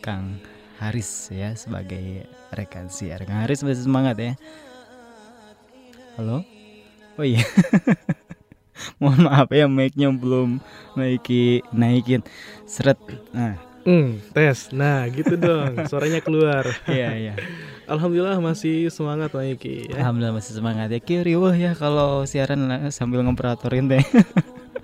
B: Kang Haris ya sebagai rekan siar. Kang Haris masih semangat ya. Halo? Oh iya. Mohon maaf ya mic-nya belum naiki naikin. Seret. Nah.
C: Hmm, tes. Nah, gitu dong. Suaranya keluar.
B: Iya, iya.
C: Alhamdulillah masih semangat Maiki ya.
B: Alhamdulillah masih semangat ya. Kiri wah ya kalau siaran sambil ngoperatorin teh.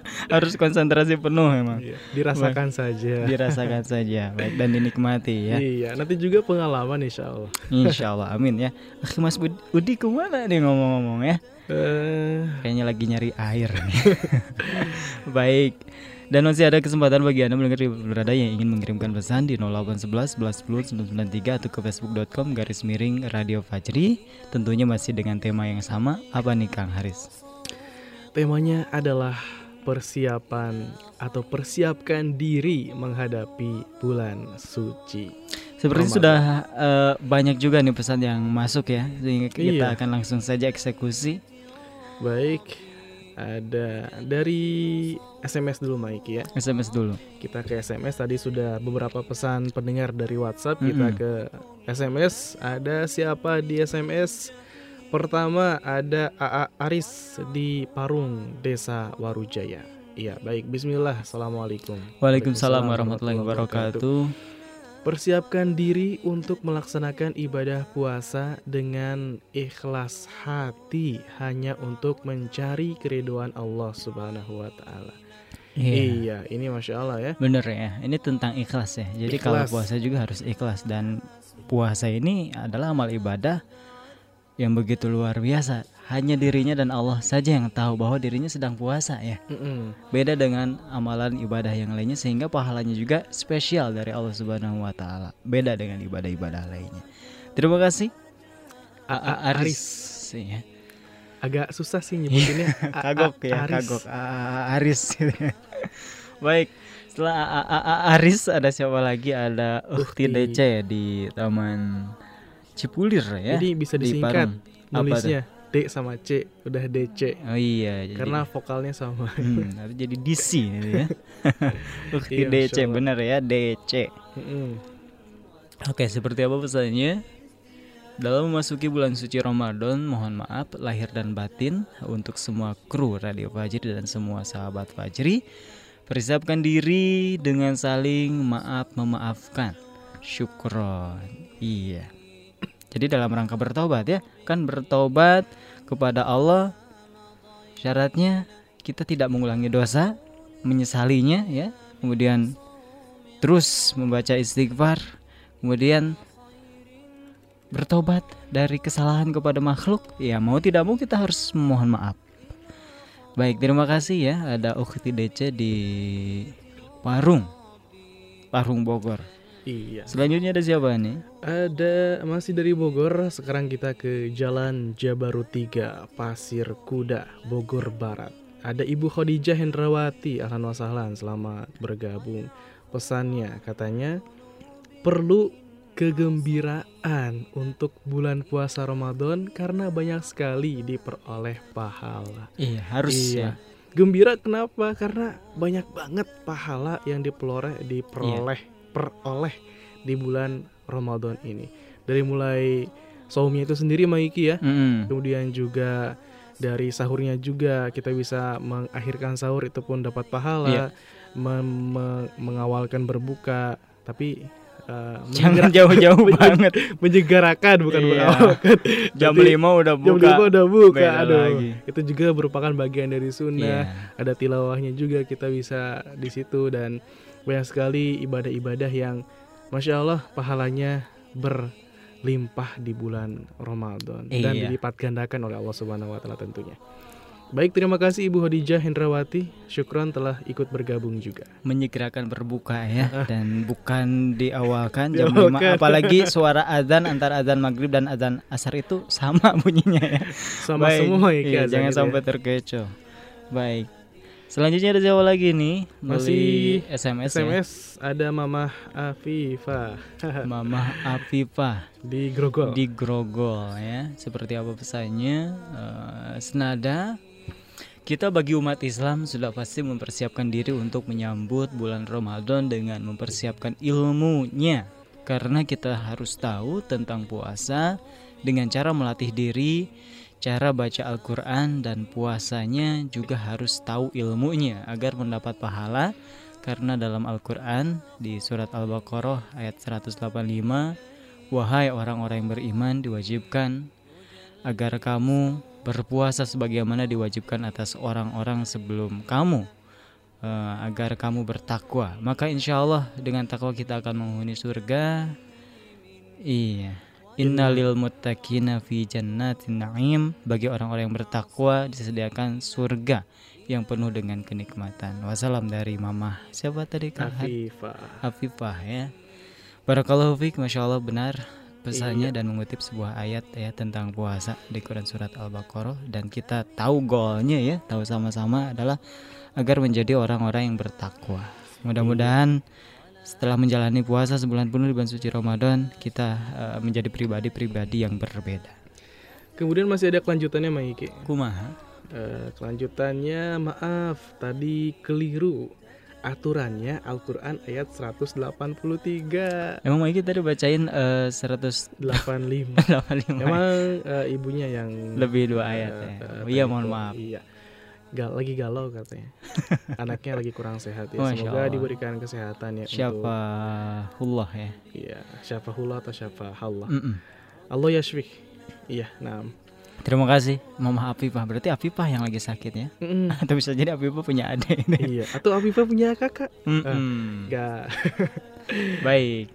B: harus konsentrasi penuh emang.
C: Iya, dirasakan Baik. saja.
B: Dirasakan saja. Baik dan dinikmati ya.
C: Iya, nanti juga pengalaman insya Allah.
B: insya Allah, amin ya. Mas Budi ke mana nih ngomong-ngomong ya? Uh... Kayaknya lagi nyari air. Baik. Dan masih ada kesempatan bagi Anda mendengar berada yang ingin mengirimkan pesan di 0811 11 993 atau ke facebook.com garis miring Radio Fajri. Tentunya masih dengan tema yang sama. Apa nih Kang Haris?
C: Temanya adalah persiapan atau persiapkan diri menghadapi bulan suci.
B: Seperti Ramadan. sudah uh, banyak juga nih pesan yang masuk ya, sehingga kita
C: Iya.
B: akan langsung saja eksekusi.
C: Baik, ada dari SMS dulu Mike ya.
B: SMS dulu.
C: Kita ke SMS tadi sudah beberapa pesan pendengar dari WhatsApp, kita
B: Mm-mm.
C: ke SMS. Ada siapa di SMS? Pertama ada AA Aris di Parung, Desa Warujaya. Iya, baik. Bismillah. Assalamualaikum.
B: Waalaikumsalam warahmatullahi wabarakatuh.
C: Persiapkan diri untuk melaksanakan ibadah puasa dengan ikhlas hati hanya untuk mencari keriduan Allah Subhanahu wa taala. Iya, ini masya Allah ya.
B: Bener ya, ini tentang ikhlas ya. Jadi kalau
C: Ikhlas.
B: puasa juga harus ikhlas dan puasa ini adalah amal ibadah yang begitu luar biasa. Hanya dirinya dan Allah saja yang tahu bahwa dirinya sedang puasa ya.
C: Mm-mm.
B: Beda dengan amalan ibadah yang lainnya sehingga pahalanya juga spesial dari Allah Subhanahu wa taala. Beda dengan ibadah-ibadah lainnya. Terima kasih.
C: AA
B: Aris. Ya.
C: Agak susah sih nyebutinnya. AA
B: kagok ya,
C: Aris.
B: kagok. AA Aris. Baik. Setelah AA Aris ada siapa lagi? Ada Ukti. DC di Taman Cipulir ya.
C: Jadi bisa
B: di
C: disingkat.
B: Apa
C: nulisnya D sama C udah DC.
B: Oh iya, jadi-
C: Karena vokalnya sama.
B: Hmm, tapi jadi DC ya. Ukti
C: Iya,
B: DC benar ya DC.
C: Mm-mm.
B: Oke, seperti apa pesannya? Dalam memasuki bulan suci Ramadan, mohon maaf lahir dan batin untuk semua kru Radio Fajri dan semua sahabat Fajri. Persiapkan diri dengan saling maaf memaafkan. Syukron. Iya. Jadi dalam rangka bertobat ya, kan bertobat kepada Allah syaratnya kita tidak mengulangi dosa, menyesalinya ya. Kemudian terus membaca istighfar, kemudian bertobat dari kesalahan kepada makhluk, ya mau tidak mau kita harus memohon maaf. Baik, terima kasih ya. Ada Ukti DC di Parung, Parung Bogor.
C: Iya.
B: Selanjutnya ada siapa nih?
C: Ada masih dari Bogor, sekarang kita ke Jalan Jabaru 3, Pasir Kuda, Bogor Barat. Ada Ibu Khadijah Hendrawati, ahlan wa sahlan, selamat bergabung. Pesannya katanya perlu kegembiraan untuk bulan puasa Ramadan karena banyak sekali diperoleh pahala.
B: Iya, harus
C: Iya.
B: ya.
C: Gembira kenapa? Karena banyak banget pahala yang diperoleh diperoleh peroleh di bulan Ramadan ini. Dari mulai saumnya itu sendiri Maiki ya.
B: Mm-mm.
C: Kemudian juga dari sahurnya juga kita bisa mengakhirkan sahur itu pun dapat pahala.
B: Iya.
C: Mem- me- mengawalkan berbuka, tapi uh,
B: Jangan jauh-jauh banget.
C: Menyegarkan bukan
B: Iya.
C: mengawalkan.
B: Jam 5 udah
C: Jam
B: buka.
C: 5 udah buka. Aduh.
B: lagi.
C: Itu juga merupakan bagian dari sunnah
B: Iya.
C: ada tilawahnya juga kita bisa di situ dan banyak sekali ibadah-ibadah yang masya Allah pahalanya berlimpah di bulan Ramadan dan
B: Iya.
C: dilipat gandakan oleh Allah Subhanahu Wa Taala tentunya. Baik, terima kasih Ibu Khadijah Hendrawati. Syukron telah ikut bergabung juga.
B: menyegerakan berbuka ya dan bukan diawalkan jam 5
C: Diawalkan.
B: apalagi suara azan antara azan maghrib dan azan asar itu sama bunyinya ya
C: Sama semua ya,
B: iya, jangan
C: itu
B: sampai
C: ya.
B: terkecoh baik selanjutnya ada siapa lagi nih?
C: Masih
B: SMS,
C: SMS ada Mamah Afifah.
B: Ya Mama Afifah.
C: Di Grogol.
B: di Grogol ya. Seperti apa pesannya? Eh, senada kita bagi umat Islam sudah pasti mempersiapkan diri untuk menyambut bulan Ramadan dengan mempersiapkan ilmunya. Karena kita harus tahu tentang puasa dengan cara melatih diri, cara baca Al-Qur'an dan puasanya juga harus tahu ilmunya agar mendapat pahala. Karena dalam Al-Qur'an di surat Al-Baqarah ayat 185, wahai orang-orang yang beriman diwajibkan agar kamu berpuasa sebagaimana diwajibkan atas orang-orang sebelum kamu eh, agar kamu bertakwa. Maka insya Allah dengan takwa kita akan menghuni surga. Iya innalil muttaqina fi jannatin na'im bagi orang-orang yang bertakwa disediakan surga yang penuh dengan kenikmatan. Wassalam dari Mama. Siapa tadi Kak?
C: Afifah.
B: Afifah ya. Barakallahu fiik, Masya Allah benar pesannya iya. dan mengutip sebuah ayat ya tentang puasa di Quran surat Al-Baqarah dan kita tahu goalnya ya, tahu sama-sama adalah agar menjadi orang-orang yang bertakwa. Mudah-mudahan setelah menjalani puasa sebulan penuh di bulan suci Ramadan, kita uh, menjadi pribadi-pribadi yang berbeda.
C: Kemudian masih ada kelanjutannya Maiki.
B: Kumaha?
C: Uh, kelanjutannya maaf tadi keliru. Aturannya Al-Quran ayat 183
B: Emang Maiki tadi bacain uh, 185
C: 85 Emang uh, ibunya yang
B: Lebih dua ayat uh, ya? uh, Iya mohon maaf.
C: Iya Gal lagi galau katanya. Anaknya lagi kurang sehat ya. Masya Semoga Allah. diberikan kesehatan ya
B: Siapa Hullah ya.
C: Iya Siapa Hullah atau siapa Allah mm -mm. Allah yashfik Iya nah
B: Terima kasih Mama Afifah. Berarti Afifah yang lagi sakit ya? Mm. Atau bisa jadi Afifah punya adik
C: Iya Atau Afifah punya kakak? Mm -mm.
B: Uh, Baik.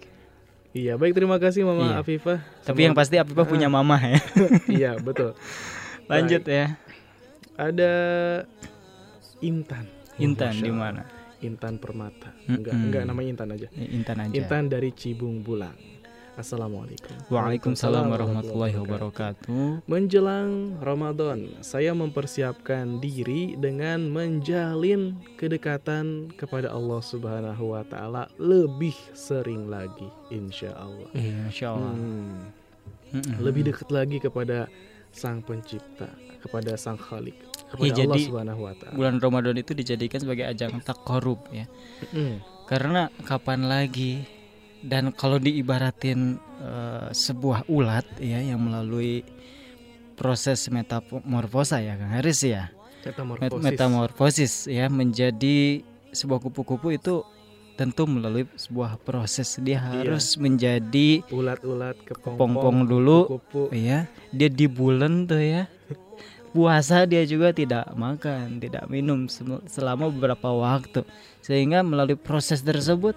C: Iya baik. Terima kasih Mama iya. Afifah.
B: Tapi yang pasti Afifah punya mama ya.
C: Iya betul.
B: Lanjut baik. ya
C: Ada Intan
B: Intan di mana?
C: Intan Permata Enggak, mm -mm. enggak namanya Intan aja
B: Intan aja
C: Intan dari Cibung Bulang Assalamualaikum.
B: Waalaikumsalam warahmatullahi wabarakatuh.
C: Menjelang Ramadan, saya mempersiapkan diri dengan menjalin kedekatan kepada Allah Subhanahu wa taala lebih sering lagi insya Allah.
B: Iya, insya Allah.
C: Hmm. Lebih dekat lagi kepada Sang Pencipta, kepada Sang Khalik, kepada ya, Allah jadi, Subhanahu wa taala.
B: Bulan Ramadan itu dijadikan sebagai ajang takarub ya. Mm. Karena kapan lagi dan kalau diibaratin uh, sebuah ulat ya yang melalui proses metamorfosa ya Kang Haris ya
C: metamorfosis.
B: metamorfosis ya menjadi sebuah kupu-kupu itu tentu melalui sebuah proses dia iya. harus menjadi
C: ulat-ulat
B: kepompong dulu kupu. ya dia di bulan tuh ya puasa dia juga tidak makan tidak minum selama beberapa waktu sehingga melalui proses tersebut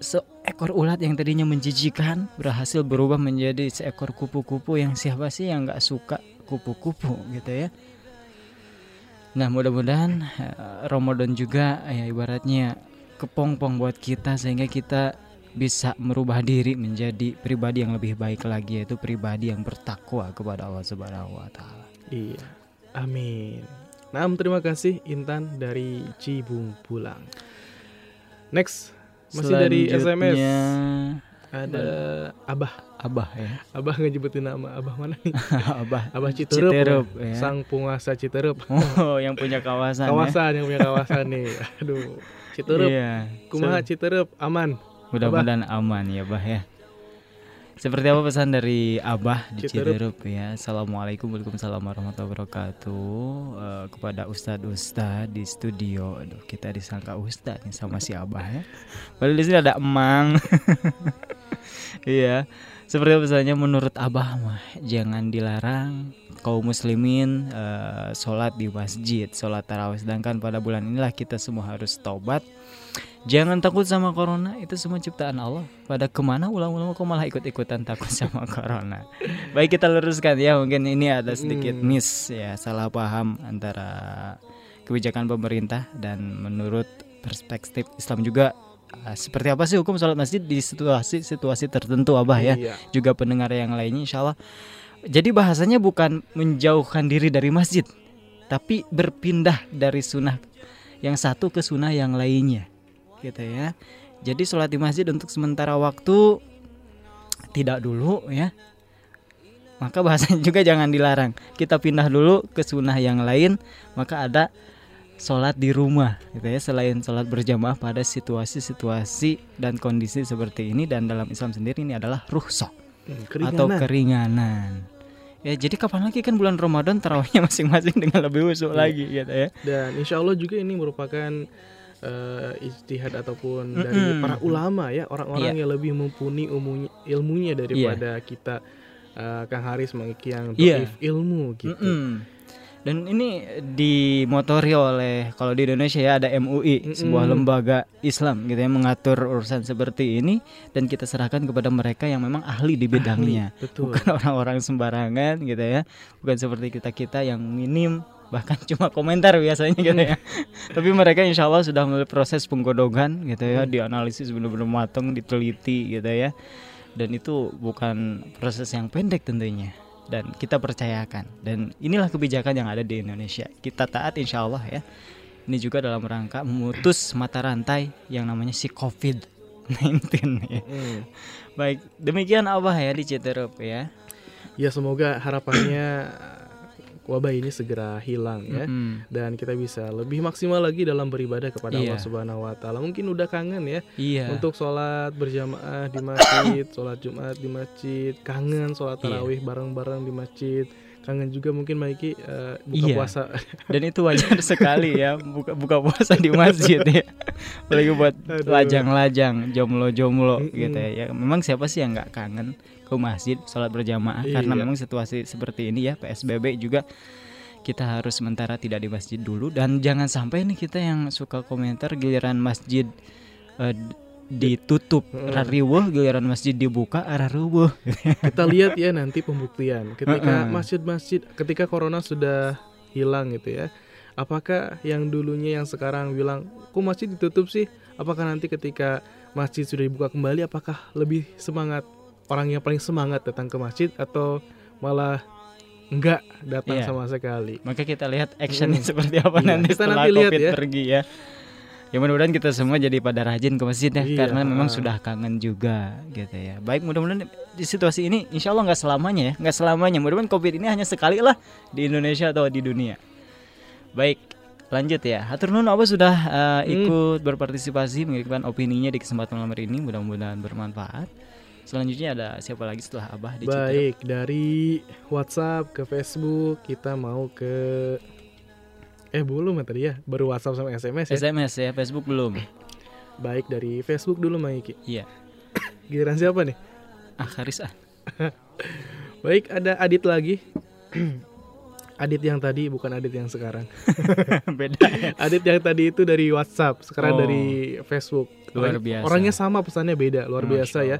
B: seekor ulat yang tadinya menjijikan berhasil berubah menjadi seekor kupu-kupu yang siapa sih yang nggak suka kupu-kupu gitu ya. Nah mudah-mudahan uh, Ramadan juga ya ibaratnya kepompong buat kita sehingga kita bisa merubah diri menjadi pribadi yang lebih baik lagi yaitu pribadi yang bertakwa kepada Allah Subhanahu wa taala.
C: Iya. Amin. Nah, terima kasih Intan dari Cibung Pulang. Next masih dari SMS. Ada Abah.
B: Abah ya.
C: Abah ngejebutin nama Abah mana nih?
B: Abah.
C: Abah Citerup. Citerup
B: ya.
C: Sang penguasa Citerup.
B: Oh, yang punya kawasan.
C: Ya? Kawasan ya? yang punya kawasan nih. Aduh. Citerup. Iya. Kumaha so, Citerup? Aman.
B: Mudah-mudahan aman ya, Bah ya. Seperti apa pesan dari Abah di Ciderup ya? Assalamualaikum Waalaikumsalam warahmatullahi wabarakatuh. Uh, Kepada Ustadz Ustadz di studio. Aduh kita disangka Ustadz nih sama si Abah ya. Padahal di sini ada emang. Iya. Seperti apa pesannya menurut Abah mah? Jangan dilarang kaum muslimin uh, sholat di masjid Sholat tarawih Sedangkan pada bulan inilah kita semua harus taubat Jangan takut sama corona, itu semua ciptaan Allah. Pada ke mana ulama-ulama kok malah ikut-ikutan takut sama corona. Baik kita luruskan ya, mungkin ini ada sedikit hmm. miss ya, salah paham antara kebijakan pemerintah dan menurut perspektif Islam juga uh, seperti apa sih hukum sholat masjid di situasi-situasi tertentu Abah ya. Iya. Juga pendengar yang lainnya insya Allah. Jadi bahasanya bukan menjauhkan diri dari masjid, tapi berpindah dari sunnah yang satu ke sunnah yang lainnya gitu ya. Jadi sholat di masjid untuk sementara waktu tidak dulu ya. Maka bahasanya juga jangan dilarang. Kita pindah dulu ke sunnah yang lain, maka ada sholat di rumah gitu ya selain sholat berjamaah pada situasi-situasi dan kondisi seperti ini dan dalam Islam sendiri ini adalah ruhsah hmm, atau keringanan ya jadi kapan lagi kan bulan Ramadan terawihnya masing-masing dengan lebih usul iya. lagi gitu ya
C: dan insya Allah juga ini merupakan uh, ijtihad ataupun mm -hmm. dari para ulama ya orang-orang yeah. yang lebih mumpuni ilmunya, ilmunya daripada yeah. kita uh, Kang Haris mengikian yeah. ilmu gitu. Mm -hmm.
B: Dan ini dimotori oleh kalau di Indonesia ya ada MUI, mm -hmm. sebuah lembaga Islam gitu ya mengatur urusan seperti ini dan kita serahkan kepada mereka yang memang ahli di bidangnya. Ahli, betul. Bukan orang-orang sembarangan gitu ya. Bukan seperti kita-kita yang minim bahkan cuma komentar biasanya gitu ya tapi mereka insya Allah sudah mulai proses penggodongan gitu ya hmm. dianalisis benar-benar matang diteliti gitu ya dan itu bukan proses yang pendek tentunya dan kita percayakan dan inilah kebijakan yang ada di Indonesia kita taat insya Allah ya ini juga dalam rangka memutus mata rantai yang namanya si COVID-19 ya. Hmm. Baik, demikian apa ya di Citerup ya.
C: Ya semoga harapannya wabah ini segera hilang ya mm -hmm. dan kita bisa lebih maksimal lagi dalam beribadah kepada yeah. Allah Subhanahu wa taala. Mungkin udah kangen ya yeah. untuk sholat berjamaah di masjid, sholat Jumat di masjid, kangen sholat iya. tarawih bareng-bareng di masjid kangen juga mungkin Maiki uh, buka iya. puasa
B: dan itu wajar sekali ya buka buka puasa di masjid ya apalagi buat lajang-lajang jomblo-jomblo mm -hmm. gitu ya. ya memang siapa sih yang nggak kangen ke masjid sholat berjamaah. Iya. karena memang situasi seperti ini ya PSBB juga kita harus sementara tidak di masjid dulu. Dan jangan sampai nih kita yang suka komentar giliran masjid uh, ditutup rariwuh giliran masjid dibuka rariwuh
C: kita lihat ya nanti pembuktian. Ketika masjid-masjid ketika corona sudah hilang gitu ya apakah yang dulunya yang sekarang bilang kok masjid ditutup sih? Apakah nanti ketika masjid sudah dibuka kembali apakah lebih semangat orang yang paling semangat datang ke masjid atau malah enggak datang iya. sama sekali.
B: Maka kita lihat actionnya hmm. seperti apa iya. nanti kita setelah nanti COVID lihat ya. pergi ya. Ya mudah-mudahan kita semua jadi pada rajin ke masjid ya iya. karena memang sudah kangen juga gitu ya. Baik mudah-mudahan di situasi ini insya Allah nggak selamanya ya, nggak selamanya. Mudah-mudahan COVID ini hanya sekali lah di Indonesia atau di dunia. Baik, lanjut ya. Hatur nuhun apa sudah uh, ikut hmm. berpartisipasi mengirimkan opininya di kesempatan malam hari ini. Mudah-mudahan bermanfaat. Selanjutnya ada siapa lagi setelah Abah di
C: Baik, dari WhatsApp ke Facebook kita mau ke Eh belum ya tadi ya, baru WhatsApp sama SMS
B: ya. SMS ya, Facebook belum.
C: Baik dari Facebook dulu Maiki.
B: Iya.
C: Giliran siapa nih?
B: Ah, Karis ah.
C: Baik, ada Adit lagi. Adit yang tadi bukan Adit yang sekarang.
B: Beda. Ya?
C: Adit yang tadi itu dari WhatsApp, sekarang oh. dari Facebook.
B: Luar biasa.
C: Orangnya sama, pesannya beda, luar Masya biasa ya.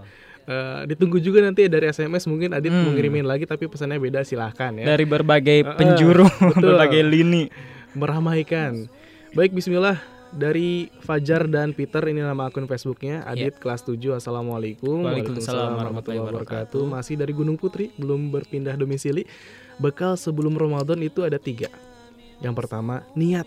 C: Uh, ditunggu juga nanti dari SMS mungkin Adit hmm. mau ngirimin lagi tapi pesannya beda silahkan ya.
B: Dari berbagai penjuru, uh, berbagai lini.
C: Meramaikan. Baik Bismillah. Dari Fajar dan Peter ini nama akun Facebooknya Adit yeah. kelas 7 Assalamualaikum.
B: Waalaikumsalam warahmatullahi wabarakatuh.
C: Masih dari Gunung Putri belum berpindah domisili. Bekal sebelum Ramadan itu ada tiga. Yang pertama niat.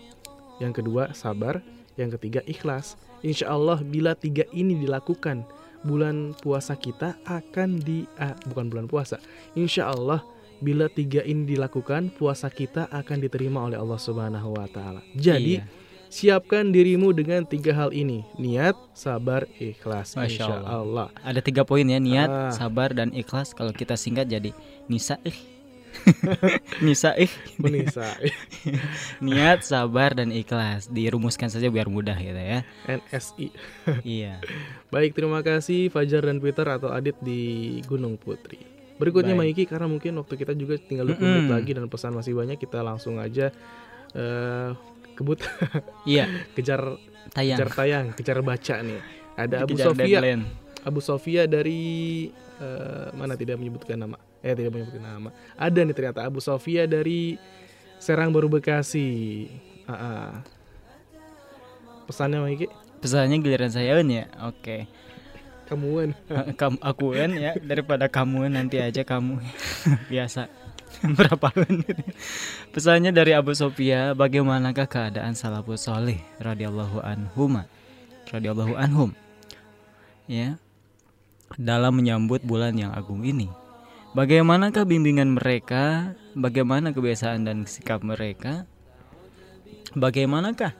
C: Yang kedua sabar. Yang ketiga ikhlas. Insya Allah bila tiga ini dilakukan bulan puasa kita akan di ah, bukan bulan puasa. Insya Allah bila tiga ini dilakukan puasa kita akan diterima oleh Allah Subhanahu Wa Taala. Jadi iya. siapkan dirimu dengan tiga hal ini: niat, sabar, ikhlas.
B: Masya Insya Allah. Ada tiga poin ya: niat, ah. sabar, dan ikhlas. Kalau kita singkat jadi nisa Nisa ih.
C: Nisa
B: Niat, sabar dan ikhlas. Dirumuskan saja biar mudah gitu ya.
C: NSI
B: Iya.
C: Baik terima kasih Fajar dan Peter atau Adit di Gunung Putri. Berikutnya Maiki karena mungkin waktu kita juga tinggal 20 mm -hmm. menit lagi dan pesan masih banyak kita langsung aja uh, kebut.
B: Iya.
C: Kejar
B: tayang.
C: kejar tayang kejar baca nih. Ada Abu Sofia. Abu Sofia dari uh, mana? Tidak menyebutkan nama eh tidak menyebutkan nama. Ada nih ternyata Abu Sofia dari Serang Baru Bekasi. Uh -uh. pesannya Miki
B: pesannya giliran saya ya? Oke. Okay.
C: kamuan
B: kamu akuan ya. Daripada kamu nanti aja kamu biasa. Berapa pesannya dari Abu Sofia bagaimanakah keadaan salafus soleh radhiyallahu anhum radhiyallahu anhum. Ya. Dalam menyambut bulan yang agung ini Bagaimanakah bimbingan mereka? Bagaimana kebiasaan dan sikap mereka? Bagaimanakah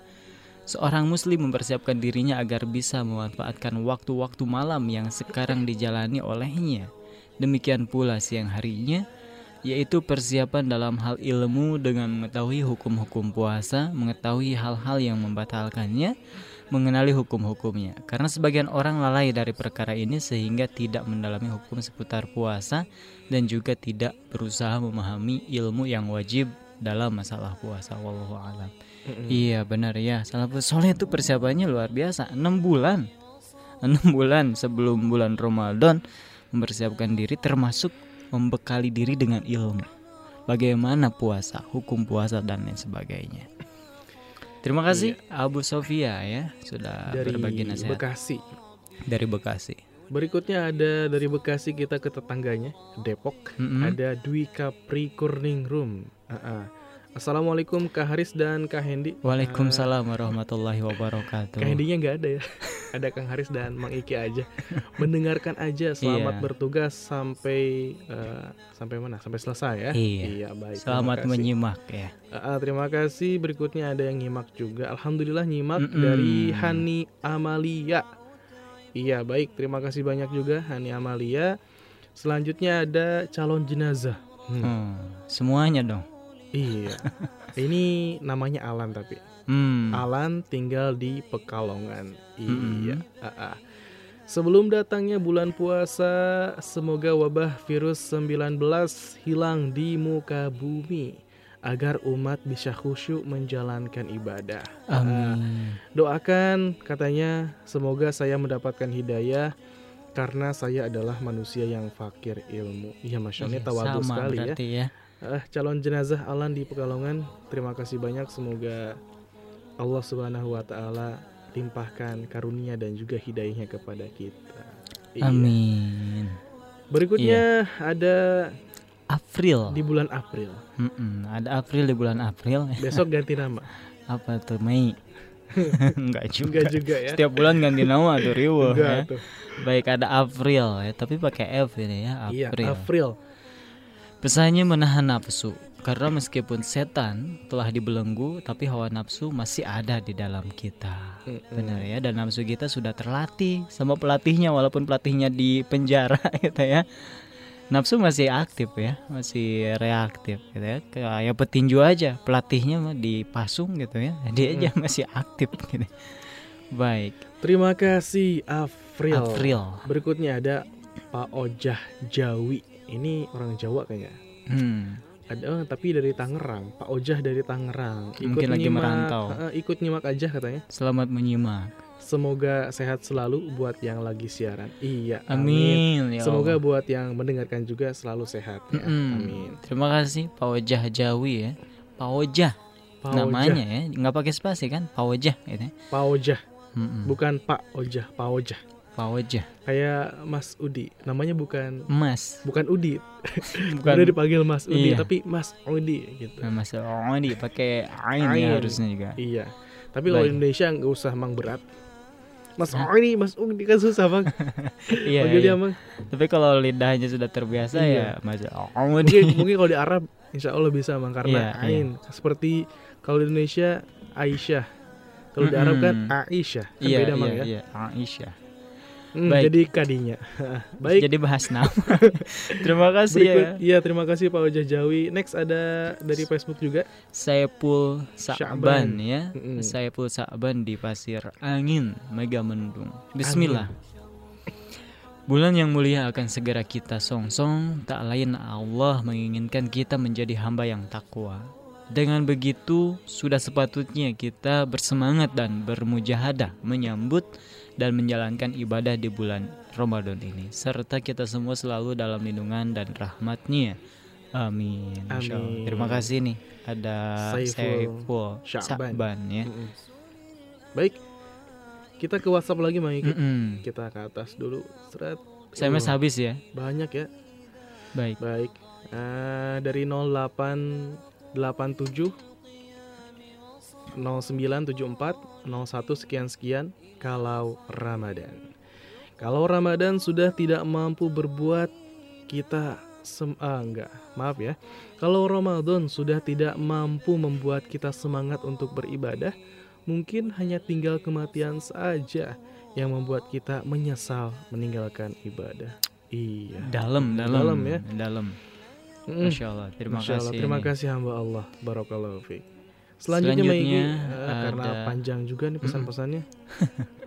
B: seorang muslim mempersiapkan dirinya agar bisa memanfaatkan waktu-waktu malam yang sekarang dijalani olehnya? Demikian pula siang harinya, yaitu persiapan dalam hal ilmu dengan mengetahui hukum-hukum puasa, mengetahui hal-hal yang membatalkannya, mengenali hukum-hukumnya. Karena sebagian orang lalai dari perkara ini sehingga tidak mendalami hukum seputar puasa dan juga tidak berusaha memahami ilmu yang wajib dalam masalah puasa wallahu alam. Mm-hmm. Iya benar ya. Salafus soleh itu persiapannya luar biasa. 6 bulan. 6 bulan sebelum bulan Ramadan mempersiapkan diri termasuk membekali diri dengan ilmu. bagaimana puasa, hukum puasa dan lain sebagainya. Terima kasih iya. Abu Sofia ya sudah
C: dari
B: berbagi nasihat.
C: Bekasi.
B: Dari Bekasi.
C: Berikutnya ada dari Bekasi kita ke tetangganya Depok. Mm -hmm. Ada Dwi Capri Kurning Room. Uh -uh. Assalamualaikum Kak Haris dan Kak Hendi.
B: Waalaikumsalam uh, warahmatullahi wabarakatuh.
C: Kak Hendinya nggak ada ya. ada Kang Haris dan Mang Iki aja. Mendengarkan aja. Selamat iya. bertugas sampai uh, sampai mana? Sampai selesai ya.
B: Iya. iya baik. Selamat menyimak ya.
C: Uh, terima kasih. Berikutnya ada yang nyimak juga. Alhamdulillah nyimak mm -mm. dari Hani Amalia. Iya baik. Terima kasih banyak juga Hani Amalia. Selanjutnya ada calon jenazah.
B: Hmm. Hmm, semuanya dong.
C: Iya. Ini namanya Alan tapi. Hmm. Alan tinggal di Pekalongan. Iya. Hmm. Uh -uh. Sebelum datangnya bulan puasa, semoga wabah virus 19 hilang di muka bumi agar umat bisa khusyuk menjalankan ibadah.
B: Amin. Uh,
C: doakan katanya semoga saya mendapatkan hidayah karena saya adalah manusia yang fakir ilmu. Iya, masya Allah, iya, tawadu sekali ya. ya uh, calon jenazah Alan di Pekalongan. Terima kasih banyak. Semoga Allah Subhanahu wa taala limpahkan karunia dan juga hidayahnya kepada kita.
B: Iya. Amin.
C: Berikutnya iya. ada
B: April.
C: Di bulan April.
B: Mm -mm, ada April di bulan April.
C: Besok ganti nama.
B: Apa tuh Mei? Enggak juga.
C: Enggak juga ya.
B: Setiap bulan ganti nama tuh Riwo ya. Tuh. Baik ada April ya, tapi pakai F ini ya,
C: April. Iya, April.
B: Pesannya menahan nafsu, karena meskipun setan telah dibelenggu, tapi hawa nafsu masih ada di dalam kita. Benar ya, dan nafsu kita sudah terlatih sama pelatihnya, walaupun pelatihnya di penjara gitu ya. Nafsu masih aktif ya, masih reaktif gitu ya. Kayak petinju aja, pelatihnya mah dipasung gitu ya, dia aja masih aktif gitu. Baik.
C: Terima kasih Afril.
B: Afril.
C: Berikutnya ada Pak Ojah Jawi ini orang Jawa kayaknya. Hmm. Ada oh, tapi dari Tangerang, Pak Ojah dari Tangerang.
B: Ikut Mungkin lagi nyimak, merantau.
C: Uh, ikut nyimak aja katanya.
B: Selamat menyimak.
C: Semoga sehat selalu buat yang lagi siaran. Iya,
B: amin. amin.
C: Ya Semoga buat yang mendengarkan juga selalu sehat. Ya. Mm-hmm. Amin.
B: Terima kasih Pak Ojah Jawi ya. Pak Ojah. Pak namanya ya, nggak pakai spasi kan? Pak Ojah gitu.
C: Pak Ojah. Mm-mm. Bukan Pak Ojah, Pak Ojah.
B: Pak Wajah.
C: Kayak Mas Udi. Namanya bukan
B: Mas.
C: Bukan Udi. bukan Udah dipanggil Mas Udi, iya. tapi Mas Udi gitu.
B: Nah, Mas Udi pakai ain ya harusnya juga.
C: Iya. Tapi kalau Indonesia nggak usah mang berat. Mas Udi, Mas Udi kan susah bang.
B: iya. iya. Dia, bang. Tapi kalau lidahnya sudah terbiasa iya. ya Mas Udi.
C: Mungkin, mungkin kalau di Arab Insya Allah bisa bang karena iya, ain iya. seperti kalau di Indonesia Aisyah. Kalau mm -hmm. di Arab kan Aisyah. Kan
B: iya,
C: beda
B: iya,
C: bang
B: ya. Iya, Aisyah.
C: Hmm, Baik. Jadi kadinya. Baik.
B: Jadi bahas nama. terima kasih
C: Berikut, ya. Iya, terima kasih Pak Ojah Jawi. Next ada dari Facebook juga.
B: Saiful Sa'ban ya. Mm-hmm. Saiful Sa'ban di Pasir Angin, Mega Mendung. Bismillah. Amin. Bulan yang mulia akan segera kita songsong, tak lain Allah menginginkan kita menjadi hamba yang takwa. Dengan begitu, sudah sepatutnya kita bersemangat dan bermujahadah menyambut dan menjalankan ibadah di bulan Ramadan ini. Serta kita semua selalu dalam lindungan dan rahmatnya. Amin, amin. terima kasih nih ada Saiful Syakban. Ya. Mm -mm.
C: baik kita ke WhatsApp lagi Mang mm -mm. kita ke atas dulu. Seret.
B: Mas habis ya.
C: Banyak ya.
B: Baik.
C: Baik. Uh, dari 0887 0974 01 sekian sekian kalau Ramadan. Kalau Ramadan sudah tidak mampu berbuat kita sem ah, enggak, maaf ya. Kalau Ramadan sudah tidak mampu membuat kita semangat untuk beribadah, mungkin hanya tinggal kematian saja yang membuat kita menyesal meninggalkan ibadah. Iya.
B: Dalam, dalam, dalam ya. Dalam. Masya Allah. Terima
C: Masya
B: Allah.
C: kasih. Terima kasih hamba Allah. Barakallahu fiik. Selanjutnya, Selanjutnya uh, karena panjang juga nih pesan-pesannya.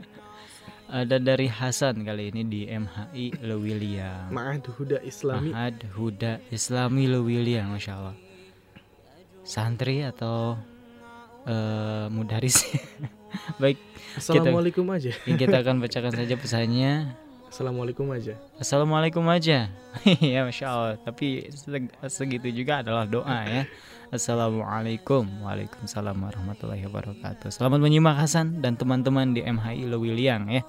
B: ada dari Hasan kali ini di MHI Lewilia.
C: Ma'ad Huda Islami.
B: Ma'ad Huda Islami Lewilia, masya Allah. Santri atau uh, mudaris? Baik.
C: Assalamualaikum kita, aja.
B: kita akan bacakan saja pesannya.
C: Assalamualaikum aja.
B: Assalamualaikum aja. ya masya Allah. Tapi segitu juga adalah doa ya. Assalamualaikum. Waalaikumsalam warahmatullahi wabarakatuh. Selamat menyimak Hasan dan teman-teman di MHI Lewiliang ya.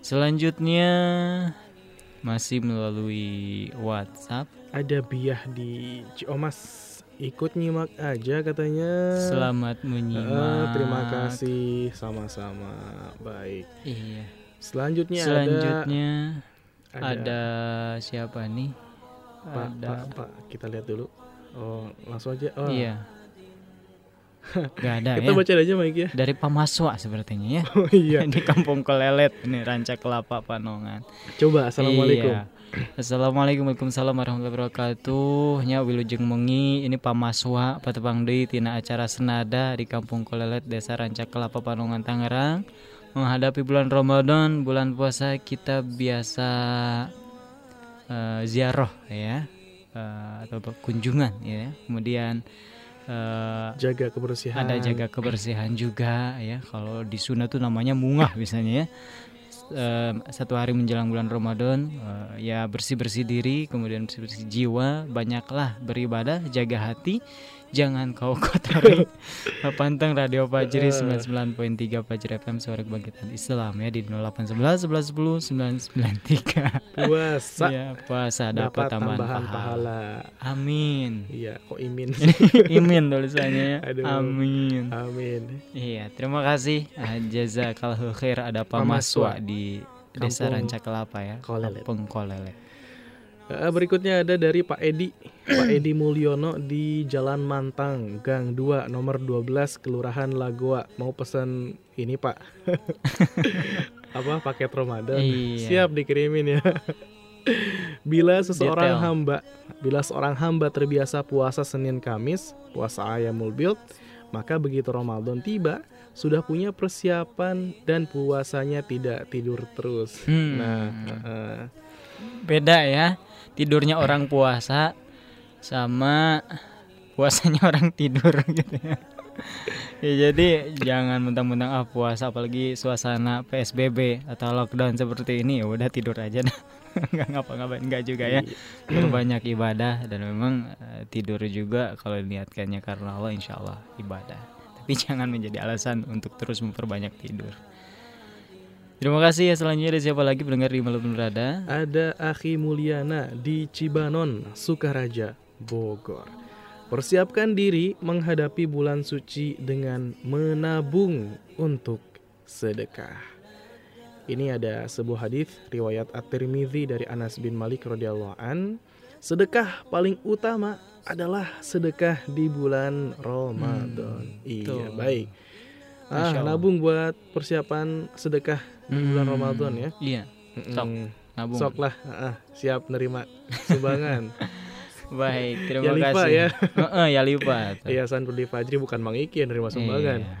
B: Selanjutnya masih melalui WhatsApp.
C: Ada biah di Ciomas. Ikut nyimak aja katanya.
B: Selamat menyimak.
C: Uh, Terima kasih. Sama-sama. Baik.
B: Iya.
C: Selanjutnya,
B: Selanjutnya ada, ada siapa nih?
C: Pak, ada Pak, Pak, kita lihat dulu. Oh, langsung aja. Oh.
B: Iya. Gak ada
C: Kita
B: ya.
C: baca aja Mike ya.
B: Dari Pamaswa sepertinya ya.
C: Oh iya.
B: Di Kampung Kolelet ini Ranca Kelapa Panongan.
C: Coba Assalamualaikum. Iya.
B: Assalamualaikum Waalaikumsalam warahmatullahi wabarakatuh. Nya wilujeng mengi ini Pamaswa patepang deui tina acara senada di Kampung Kolelet Desa Ranca Kelapa Panongan Tangerang. Menghadapi bulan Ramadan, bulan puasa kita biasa uh, ziarah ya uh, atau kunjungan ya. Kemudian uh,
C: jaga kebersihan.
B: ada jaga kebersihan juga ya. Kalau di Sunda tuh namanya mungah misalnya ya. Uh, satu hari menjelang bulan Ramadan uh, ya bersih bersih diri kemudian bersih bersih jiwa banyaklah beribadah jaga hati jangan kau kotori panteng radio Fajri 99.3 Fajri FM suara kebangkitan Islam ya di 0811 11 10 993
C: puasa.
B: Ya puasa dapat, tambahan, tambahan pahala. pahala. Amin.
C: Iya kok imin?
B: Imin tulisannya ya. Aduh, amin.
C: Amin.
B: Iya terima kasih. Jazakallahu khair. Ada pamaswa di desa Ranca Kelapa ya. Kampung Kolelet
C: Berikutnya ada dari Pak Edi Pak Edi Mulyono di Jalan Mantang Gang 2 nomor 12 Kelurahan Lagoa Mau pesan ini Pak Apa paket Ramadan
B: iya.
C: Siap dikirimin ya Bila seseorang Detail. hamba Bila seorang hamba terbiasa puasa Senin Kamis Puasa ayamul build Maka begitu Ramadan tiba sudah punya persiapan dan puasanya tidak tidur terus.
B: Hmm.
C: Nah, uh,
B: beda ya tidurnya orang puasa sama puasanya orang tidur gitu ya. ya jadi jangan mentang-mentang ah puasa apalagi suasana PSBB atau lockdown seperti ini ya udah tidur aja dah. Nggak ngapa-ngapain nggak juga ya. Berbanyak ibadah dan memang uh, tidur juga kalau diniatkannya karena Allah insya Allah ibadah. Tapi jangan menjadi alasan untuk terus memperbanyak tidur Terima kasih ya selanjutnya ada siapa lagi pendengar di Malam Berada?
C: Ada Akhi Mulyana di Cibanon, Sukaraja, Bogor. Persiapkan diri menghadapi bulan suci dengan menabung untuk sedekah. Ini ada sebuah hadis riwayat At-Tirmidzi dari Anas bin Malik radhiyallahu an. Sedekah paling utama adalah sedekah di bulan Ramadan. Hmm, iya, tuh. baik. Ah, nabung buat persiapan sedekah di bulan Ramadan ya.
B: Iya. Sok nabung.
C: Sok lah, ah, siap nerima sumbangan.
B: Baik, terima
C: ya
B: kasih.
C: ya.
B: uh, ya lipat.
C: Yayasan Rudi Fajri bukan Mang Iki yang nerima sumbangan. Iya.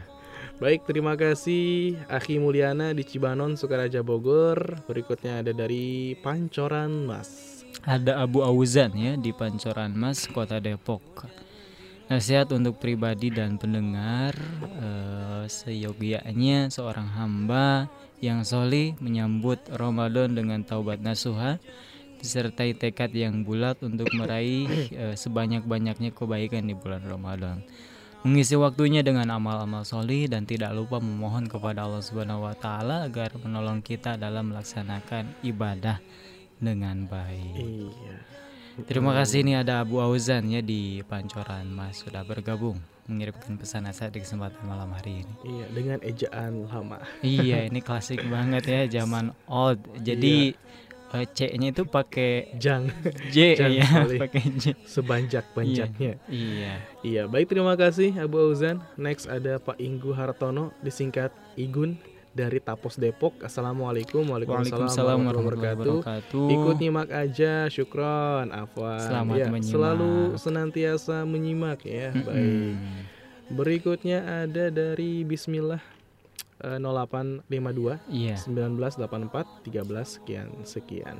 C: Baik, terima kasih Akhi Mulyana di Cibanon, Sukaraja Bogor. Berikutnya ada dari Pancoran Mas.
B: Ada Abu Auzan ya di Pancoran Mas, Kota Depok. Nasihat untuk pribadi dan pendengar eh, seyogianya seorang hamba yang soli menyambut Ramadan dengan taubat nasuha disertai tekad yang bulat untuk meraih e, sebanyak-banyaknya kebaikan di bulan Ramadan. Mengisi waktunya dengan amal-amal soli dan tidak lupa memohon kepada Allah Subhanahu wa taala agar menolong kita dalam melaksanakan ibadah dengan baik.
C: Iya.
B: Terima kasih ini ada Abu Auzan ya di Pancoran Mas sudah bergabung mengirimkan pesan asa di kesempatan malam hari ini.
C: Iya, dengan ejaan lama.
B: iya, ini klasik banget ya zaman old. Jadi iya. C-nya itu pakai
C: jang.
B: J jang ya, pakai J.
C: Sebanjak-banjaknya.
B: Iya, iya.
C: Iya, baik terima kasih Abu Auzan. Next ada Pak Inggu Hartono disingkat Igun dari Tapos Depok. Assalamualaikum
B: Waalaikumsalam warahmatullahi wabarakatuh.
C: Ikut nyimak aja, syukron, afwan.
B: Selamat ya, menyimak.
C: Selalu senantiasa menyimak ya. Mm -hmm. Baik. Berikutnya ada dari Bismillah uh, 0852
B: yeah.
C: 1984 13 sekian sekian.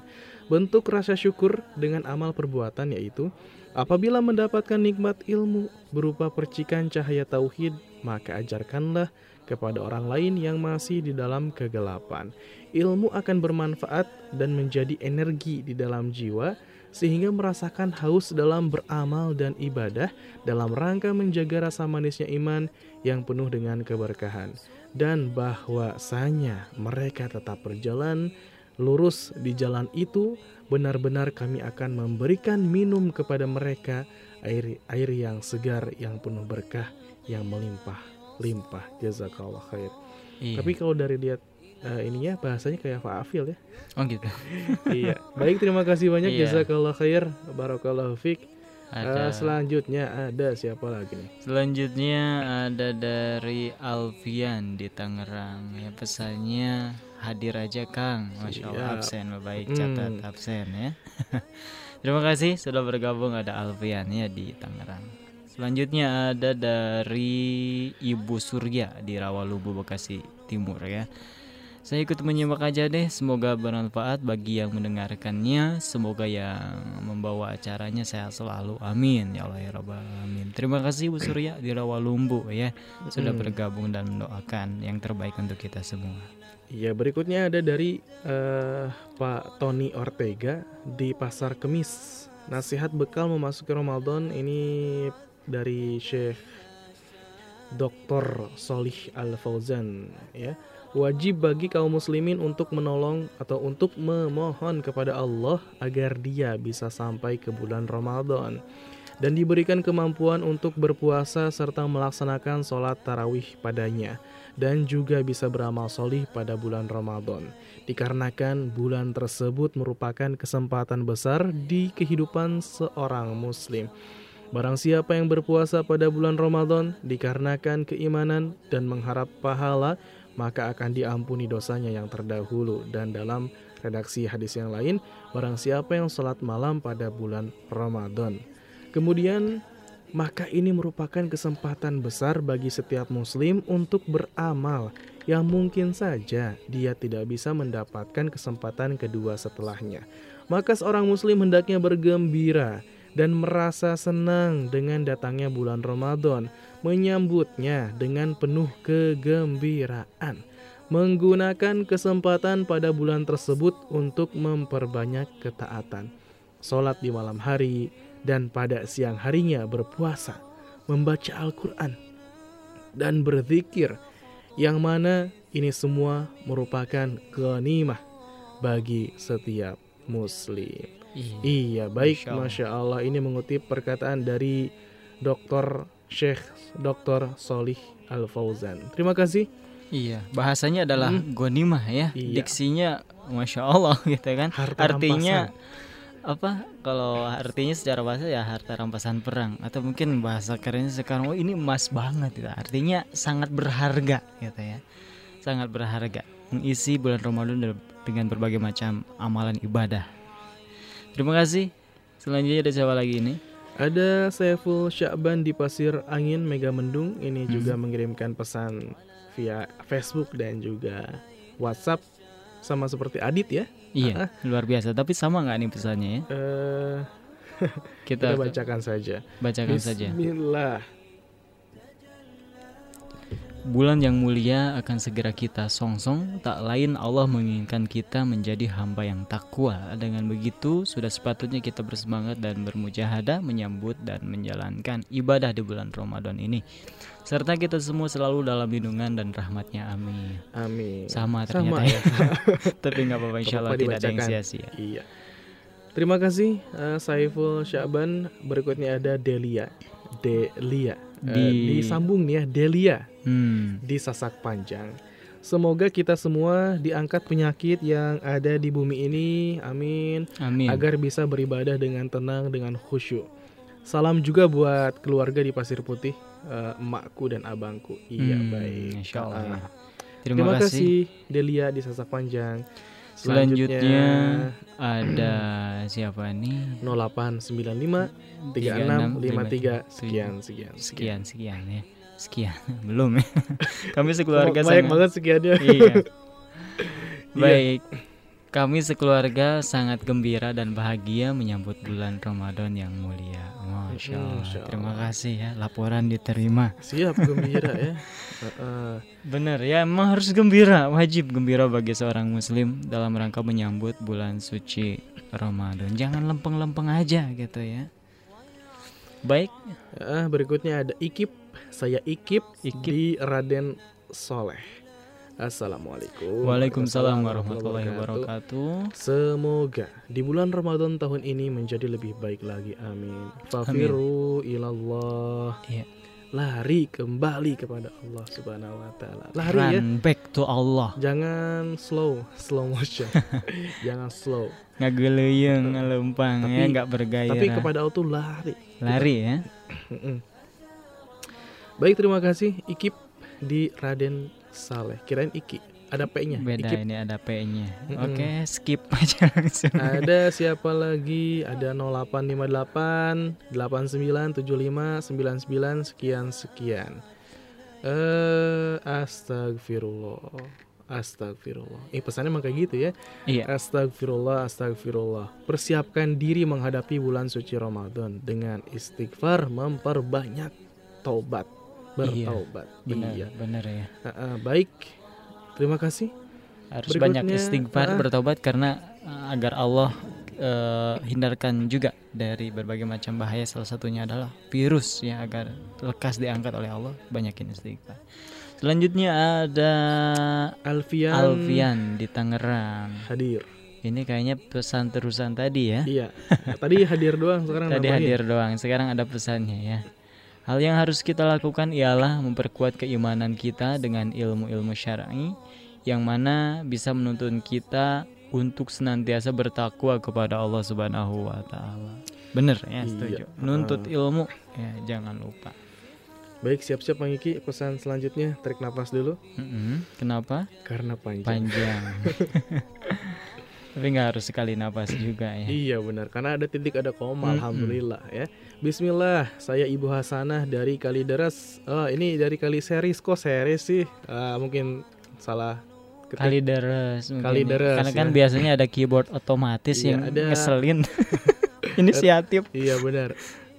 C: Bentuk rasa syukur dengan amal perbuatan yaitu apabila mendapatkan nikmat ilmu berupa percikan cahaya tauhid, maka ajarkanlah kepada orang lain yang masih di dalam kegelapan. Ilmu akan bermanfaat dan menjadi energi di dalam jiwa sehingga merasakan haus dalam beramal dan ibadah dalam rangka menjaga rasa manisnya iman yang penuh dengan keberkahan dan bahwasanya mereka tetap berjalan lurus di jalan itu benar-benar kami akan memberikan minum kepada mereka air air yang segar yang penuh berkah yang melimpah limpah jazakallah khair iya. tapi kalau dari lihat uh, ininya bahasanya kayak Faafil ya
B: oh gitu
C: iya baik terima kasih banyak iya. jazakallah khair barakallahu fiq ada. Uh, selanjutnya ada siapa lagi nih?
B: Selanjutnya ada dari Alfian di Tangerang. Ya pesannya hadir aja Kang. Masya Allah absen baik catat hmm. absen ya. Terima kasih sudah bergabung ada Alfian ya di Tangerang. Selanjutnya ada dari Ibu Surya di Rawalubu Bekasi Timur ya. Saya ikut menyimak aja deh, semoga bermanfaat bagi yang mendengarkannya, semoga yang membawa acaranya sehat selalu. Amin ya Allah ya Rabbal alamin. Terima kasih Bu Surya di Rawalumbu ya sudah hmm. bergabung dan mendoakan yang terbaik untuk kita semua.
C: Iya, berikutnya ada dari uh, Pak Tony Ortega di Pasar Kemis. Nasihat bekal memasuki Ramadan ini dari Syekh Dr. Solih Al Fauzan ya wajib bagi kaum muslimin untuk menolong atau untuk memohon kepada Allah agar dia bisa sampai ke bulan Ramadan dan diberikan kemampuan untuk berpuasa serta melaksanakan sholat tarawih padanya dan juga bisa beramal solih pada bulan Ramadan dikarenakan bulan tersebut merupakan kesempatan besar di kehidupan seorang muslim Barang siapa yang berpuasa pada bulan Ramadan dikarenakan keimanan dan mengharap pahala maka akan diampuni dosanya yang terdahulu. Dan dalam redaksi hadis yang lain barang siapa yang sholat malam pada bulan Ramadan. Kemudian maka ini merupakan kesempatan besar bagi setiap muslim untuk beramal. Yang mungkin saja dia tidak bisa mendapatkan kesempatan kedua setelahnya. Maka seorang muslim hendaknya bergembira dan merasa senang dengan datangnya bulan Ramadan menyambutnya dengan penuh kegembiraan, menggunakan kesempatan pada bulan tersebut untuk memperbanyak ketaatan, sholat di malam hari, dan pada siang harinya berpuasa, membaca Al-Quran, dan berzikir, yang mana ini semua merupakan ghanimah bagi setiap muslim. Iya, iya baik, Masya Allah. Masya Allah. Ini mengutip perkataan dari Dr. Syekh Dr. Solih Al Fauzan. Terima kasih.
B: Iya, bahasanya adalah hmm. gonimah ya. Iya. Diksinya masya Allah gitu kan. Harta artinya rampasan. apa? Kalau artinya secara bahasa ya harta rampasan perang atau mungkin bahasa kerennya sekarang oh ini emas banget gitu. Artinya sangat berharga gitu ya. Sangat berharga mengisi bulan Ramadan dengan berbagai macam amalan ibadah. Terima kasih. Selanjutnya ada siapa lagi ini?
C: Ada Saiful Syakban di Pasir Angin Mega Mendung ini hmm. juga mengirimkan pesan via Facebook dan juga WhatsApp sama seperti Adit ya.
B: Iya, uh, luar biasa. Tapi sama nggak nih pesannya ya? Uh,
C: kita, kita bacakan saja.
B: Bacakan Bismillah.
C: saja. Bismillah.
B: Bulan yang mulia akan segera kita songsong, tak lain Allah menginginkan kita menjadi hamba yang takwa. Dengan begitu, sudah sepatutnya kita bersemangat dan bermujahadah menyambut dan menjalankan ibadah di bulan Ramadan ini. Serta kita semua selalu dalam lindungan dan rahmatnya. Amin.
C: Amin.
B: Sama ternyata Sama. ya. Tapi nggak apa-apa, insya Allah tidak ada yang sia-sia.
C: Iya. Terima kasih uh, Saiful Syaban. Berikutnya ada Delia. Delia. Eh, di... Uh, disambung nih ya Delia hmm. di Sasak Panjang. Semoga kita semua diangkat penyakit yang ada di bumi ini, amin.
B: Amin.
C: Agar bisa beribadah dengan tenang, dengan khusyuk. Salam juga buat keluarga di Pasir Putih, uh, emakku dan abangku. Iya hmm, baik.
B: Insya Allah. Uh,
C: terima, terima kasih. kasih Delia di Sasak Panjang.
B: Selanjutnya, Selanjutnya ada siapa nih?
C: 0895 3653 sekian sekian
B: sekian sekian ya. Sekian belum ya. Kami sekeluarga
C: banyak banget sekian ya.
B: Iya. Baik. Kami sekeluarga sangat gembira dan bahagia menyambut bulan Ramadan yang mulia. Masya Allah. Masya Allah. Terima kasih ya, laporan diterima.
C: Siap gembira ya.
B: Bener ya, emang harus gembira, wajib gembira bagi seorang Muslim dalam rangka menyambut bulan suci Ramadan. Jangan lempeng-lempeng aja gitu ya. Baik.
C: Uh, berikutnya ada Ikip. Saya Ikip, Ikip. di Raden Soleh. Assalamualaikum.
B: Waalaikumsalam warahmatullahi wabarakatuh.
C: Semoga di bulan Ramadan tahun ini menjadi lebih baik lagi. Amin. Fafiru ilallah. Ya. Lari kembali kepada Allah subhanahu wa ta'ala. Lari
B: Run
C: ya
B: back to Allah.
C: Jangan slow Slow motion. Jangan slow.
B: Nggak geleyeng, ngelempang ya Nggak bergaya
C: Tapi kepada Allah tuh lari.
B: Lari ya
C: Baik terima kasih Ikip di Raden Saleh. Kirain Iki. Ada P-nya.
B: Beda Iki. ini ada P-nya. Mm-hmm. Oke, skip aja langsung.
C: Ada siapa lagi? Ada 0858 8975 99 sekian sekian. Eh, uh, astagfirullah. Astagfirullah. Eh pesannya emang kayak gitu ya.
B: Iya.
C: Astagfirullah, astagfirullah. Persiapkan diri menghadapi bulan suci Ramadan dengan istighfar memperbanyak taubat bertaubat.
B: Iya, benar, iya. benar ya.
C: Uh, uh, baik, terima kasih.
B: Harus Berikutnya, banyak istighfar, uh, bertobat karena uh, agar Allah uh, hindarkan juga dari berbagai macam bahaya. Salah satunya adalah virus ya agar lekas diangkat oleh Allah. Banyakin istighfar. Selanjutnya ada
C: Alfian
B: Alfian di Tangerang.
C: Hadir.
B: Ini kayaknya pesan terusan tadi ya.
C: Iya. Tadi hadir doang, sekarang
B: Tadi hadir doang, sekarang ada pesannya ya. Hal yang harus kita lakukan ialah memperkuat keimanan kita dengan ilmu-ilmu syar'i yang mana bisa menuntun kita untuk senantiasa bertakwa kepada Allah Subhanahu wa taala. Bener ya, iya. setuju. Iya. Nuntut ilmu ya jangan lupa.
C: Baik, siap-siap Bang Iki. Pesan selanjutnya, tarik nafas dulu.
B: Mm -hmm. Kenapa?
C: Karena panjang.
B: Panjang. Tapi nggak harus sekali nafas juga ya.
C: Iya benar, karena ada titik ada koma. Hmm, Alhamdulillah ya. Bismillah, saya Ibu Hasanah dari Kalideres. Oh, ini dari Kali Series kok series sih? Uh, mungkin salah
B: ketik. Kalideres.
C: Kalideres.
B: Karena kan ya. biasanya ada keyboard otomatis iya, yang ada... ngeselin. inisiatif.
C: iya benar.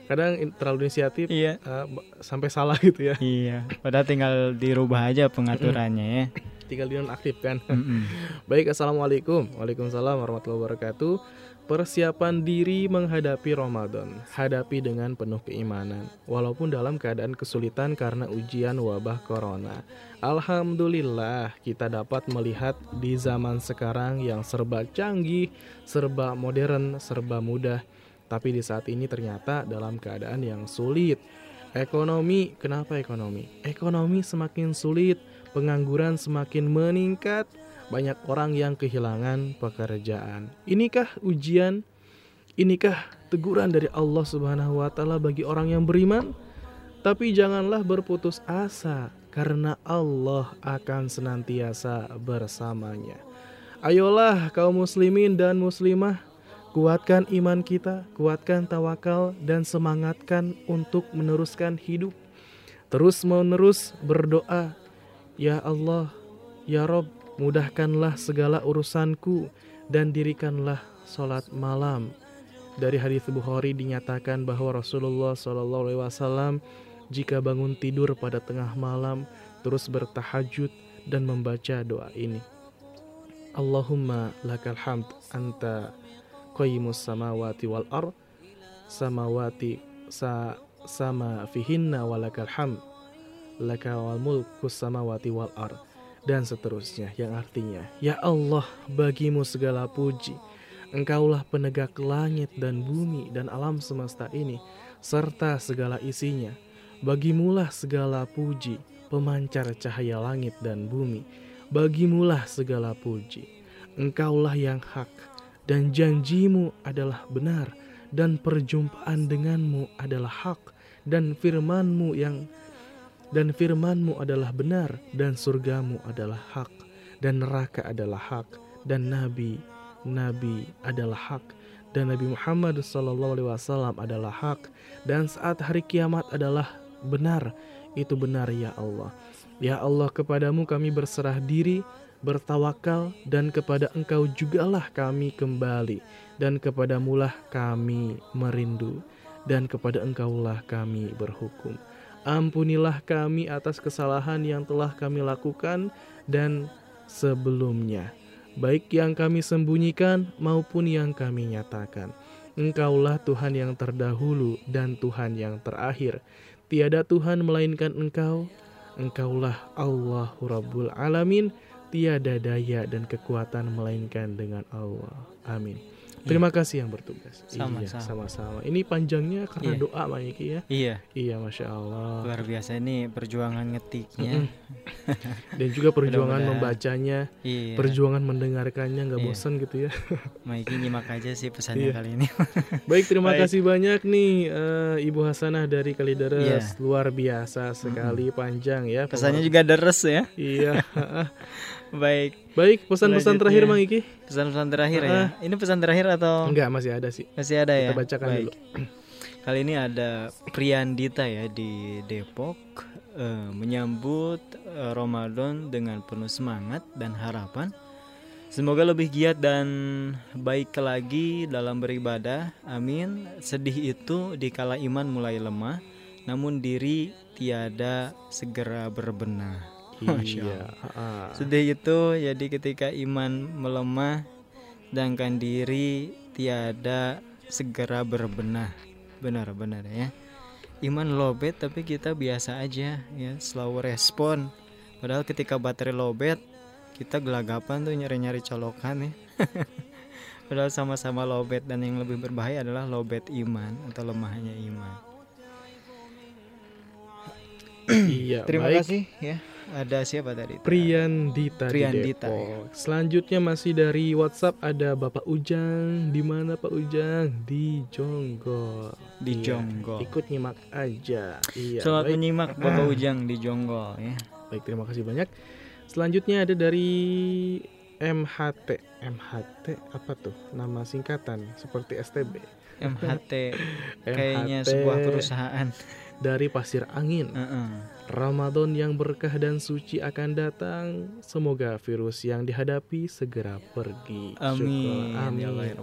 C: Kadang terlalu inisiatif
B: iya.
C: uh, sampai salah gitu ya.
B: Iya, padahal tinggal dirubah aja pengaturannya ya
C: tinggal dinonaktifkan. Mm -hmm. Baik, assalamualaikum, waalaikumsalam warahmatullahi wabarakatuh. Persiapan diri menghadapi Ramadan, hadapi dengan penuh keimanan, walaupun dalam keadaan kesulitan karena ujian wabah corona. Alhamdulillah, kita dapat melihat di zaman sekarang yang serba canggih, serba modern, serba mudah, tapi di saat ini ternyata dalam keadaan yang sulit. Ekonomi, kenapa ekonomi? Ekonomi semakin sulit pengangguran semakin meningkat, banyak orang yang kehilangan pekerjaan. Inikah ujian? Inikah teguran dari Allah Subhanahu wa taala bagi orang yang beriman? Tapi janganlah berputus asa karena Allah akan senantiasa bersamanya. Ayolah kaum muslimin dan muslimah, kuatkan iman kita, kuatkan tawakal dan semangatkan untuk meneruskan hidup. Terus menerus berdoa Ya Allah, Ya Rob, mudahkanlah segala urusanku dan dirikanlah sholat malam. Dari hadis Bukhari dinyatakan bahwa Rasulullah SAW jika bangun tidur pada tengah malam terus bertahajud dan membaca doa ini. Allahumma lakal hamd anta qayyimus samawati wal ar samawati sa sama fihinna walakal hamd laka wal mulku wal ar dan seterusnya yang artinya ya Allah bagimu segala puji. Engkaulah penegak langit dan bumi dan alam semesta ini serta segala isinya. Bagimulah segala puji pemancar cahaya langit dan bumi. Bagimulah segala puji. Engkaulah yang hak dan janjimu adalah benar dan perjumpaan denganmu adalah hak dan firmanmu yang dan firmanmu adalah benar dan surgamu adalah hak dan neraka adalah hak dan nabi nabi adalah hak dan Nabi Muhammad SAW adalah hak dan saat hari kiamat adalah benar itu benar ya Allah ya Allah kepadamu kami berserah diri bertawakal dan kepada Engkau jugalah kami kembali dan kepada mulah kami merindu dan kepada Engkaulah kami berhukum. Ampunilah kami atas kesalahan yang telah kami lakukan dan sebelumnya, baik yang kami sembunyikan maupun yang kami nyatakan. Engkaulah Tuhan yang terdahulu dan Tuhan yang terakhir. Tiada Tuhan melainkan Engkau. Engkaulah Allahu Rabbul Alamin tiada daya dan kekuatan melainkan dengan Allah. Amin. Terima kasih yang bertugas.
B: Sama-sama.
C: Iya, sama-sama. Ini panjangnya karena
B: Iya.
C: doa, Pak Yiki ya.
B: Iya.
C: Iya, masya Allah.
B: Luar biasa ini perjuangan ngetiknya.
C: Dan juga perjuangan
B: Mudah-mudahan.
C: membacanya,
B: Iya.
C: perjuangan mendengarkannya, nggak
B: Iya.
C: bosan gitu ya.
B: Maiki nyimak aja sih pesannya
C: Iya.
B: kali ini.
C: Baik, terima
B: Baik.
C: kasih banyak nih eh, Ibu Hasanah dari
B: Iya.
C: Kalideres. Luar biasa sekali panjang ya.
B: Pesannya juga deres ya.
C: Iya.
B: Baik.
C: Baik, pesan-pesan terakhir Mang Iki.
B: Pesan-pesan terakhir ya. Ini pesan terakhir atau
C: Enggak, masih ada sih.
B: Masih ada ya.
C: Kita bacakan
B: Baik.
C: dulu.
B: Kali ini ada Priandita ya di Depok eh, menyambut eh, Ramadan dengan penuh semangat dan harapan. Semoga lebih giat dan baik lagi dalam beribadah. Amin. Sedih itu dikala iman mulai lemah, namun diri tiada segera berbenah.
C: Iya. Ah.
B: Sedih itu jadi ketika iman melemah sedangkan diri tiada segera berbenah. Benar-benar ya. Iman lobet tapi kita biasa aja ya, slow respon. Padahal ketika baterai lobet kita gelagapan tuh nyari-nyari colokan ya. Padahal sama-sama lobet dan yang lebih berbahaya adalah lobet iman atau lemahnya iman.
C: Iya,
B: Terima
C: baik.
B: kasih ya. Ada siapa tadi?
C: Priyandita,
B: Priyandita,
C: di Depok. Selanjutnya masih dari WhatsApp ada Bapak Ujang. Di mana Pak Ujang? Di Jonggol.
B: Di
C: Iya,
B: Jonggol.
C: Ikut nyimak aja. Iya.
B: Selamat
C: baik.
B: menyimak Bapak Ujang di Jonggol ya.
C: Baik, terima kasih banyak. Selanjutnya ada dari MHT. MHT apa tuh? Nama singkatan seperti STB.
B: MHT kayaknya
C: MHT
B: sebuah perusahaan.
C: Dari Pasir Angin.
B: Heeh.
C: Ramadan yang berkah dan suci akan datang. Semoga virus yang dihadapi segera pergi.
B: Amin.
C: Syukur. Amin.
B: Ya Allah, ya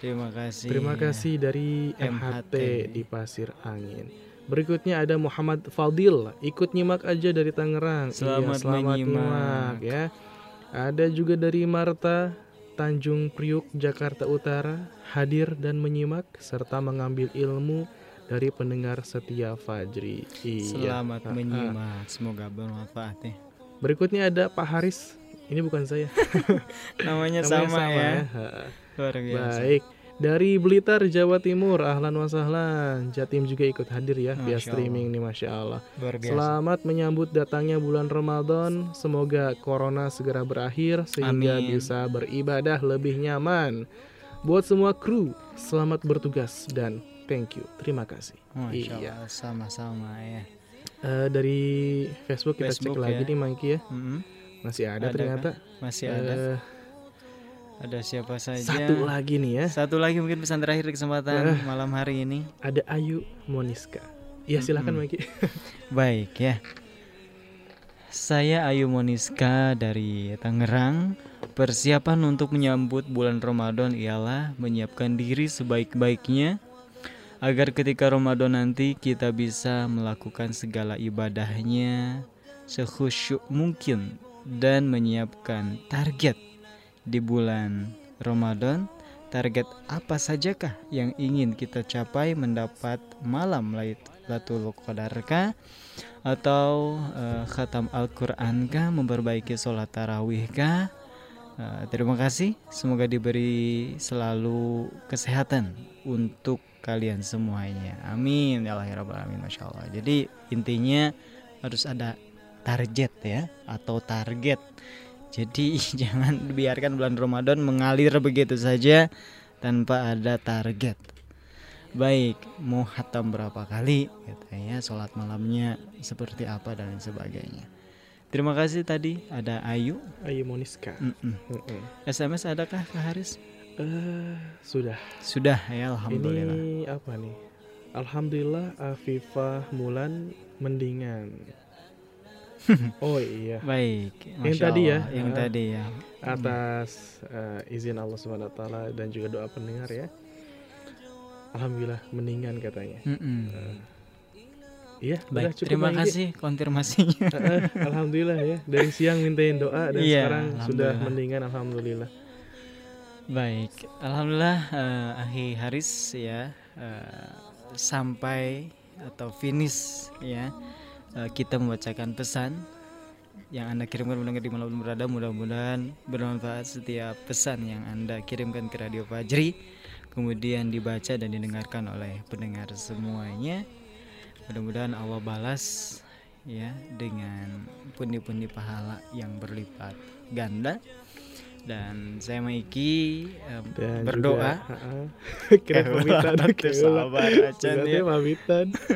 B: Terima kasih.
C: Terima kasih dari
B: MHT.
C: MHT di Pasir Angin. Berikutnya ada Muhammad Fadil, ikut nyimak aja dari Tangerang.
B: Selamat
C: iya, selamat
B: menyimak.
C: nyimak ya. Ada juga dari Marta Tanjung Priuk Jakarta Utara hadir dan menyimak serta mengambil ilmu dari pendengar setia Fajri. Iya.
B: Selamat
C: Ah, ah.
B: menyimak. Semoga bermanfaat ya.
C: Berikutnya ada Pak Haris. Ini bukan saya.
B: Namanya,
C: Namanya
B: sama, ya.
C: Ha.
B: Luar biasa.
C: Baik. Dari Blitar, Jawa Timur, ahlan wa sahlan. Jatim juga ikut hadir ya via
B: Masya
C: streaming nih, masya Allah. Selamat menyambut datangnya bulan Ramadan. Semoga corona segera berakhir sehingga
B: Amin.
C: bisa beribadah lebih nyaman. Buat semua kru, selamat bertugas dan thank you. Terima kasih.
B: Masya
C: Iya.
B: Sama-sama ya.
C: Eh, dari Facebook kita
B: Facebook
C: cek lagi
B: ya.
C: nih, Mangki ya.
B: Mm-mm.
C: Masih ada,
B: Ada
C: ternyata.
B: kah? Masih ada.
C: Eh,
B: Ada siapa saja?
C: satu lagi nih ya.
B: Satu lagi mungkin pesan terakhir di kesempatan
C: Eh.
B: malam hari ini.
C: Ada Ayu Moniska. Ya silahkan
B: Mm-mm.
C: Mangki.
B: Baik ya. Saya Ayu Moniska dari Tangerang. Persiapan untuk menyambut bulan Ramadan ialah menyiapkan diri sebaik-baiknya agar ketika Ramadan nanti kita bisa melakukan segala ibadahnya sekhusyuk mungkin dan menyiapkan target di bulan Ramadan. Target apa sajakah yang ingin kita capai mendapat malam Lailatul Qadarkah atau eh, khatam Al-Qur'an kah, memperbaiki sholat tarawih kah? Eh, terima kasih, semoga diberi selalu kesehatan untuk kalian semuanya. Amin ya Allah ya Rabbal alamin, masya Allah. Jadi intinya harus ada target ya atau target. Jadi jangan biarkan bulan Ramadan mengalir begitu saja tanpa ada target. Baik, mau hatam berapa kali katanya sholat malamnya seperti apa dan sebagainya. Terima kasih tadi ada Ayu.
C: Ayu Moniska.
B: Mm-mm.
C: Mm-mm.
B: SMS adakah Kak Haris?
C: Eh, sudah.
B: Sudah ya alhamdulillah.
C: Ini apa nih? Alhamdulillah Afifah Mulan mendingan. oh iya.
A: Baik.
C: yang tadi ya.
A: Yang uh, tadi ya.
C: Atas uh, izin Allah Subhanahu wa taala dan juga doa pendengar ya. Alhamdulillah mendingan katanya. Mm -mm. Uh, Iya,
A: baik. Cukup terima kasih konfirmasinya.
C: alhamdulillah ya. Dari siang mintain doa dan iya, sekarang sudah mendingan alhamdulillah.
A: Baik, alhamdulillah uh, Ahi Haris ya uh, sampai atau finish ya uh, kita membacakan pesan yang anda kirimkan mendengar di mana berada. Mudah-mudahan bermanfaat setiap pesan yang anda kirimkan ke Radio Fajri kemudian dibaca dan didengarkan oleh pendengar semuanya. Mudah-mudahan Allah balas ya dengan pundi-pundi pahala yang berlipat ganda dan saya Maiki um, dan berdoa. juga,
C: kira pamitan
A: sabar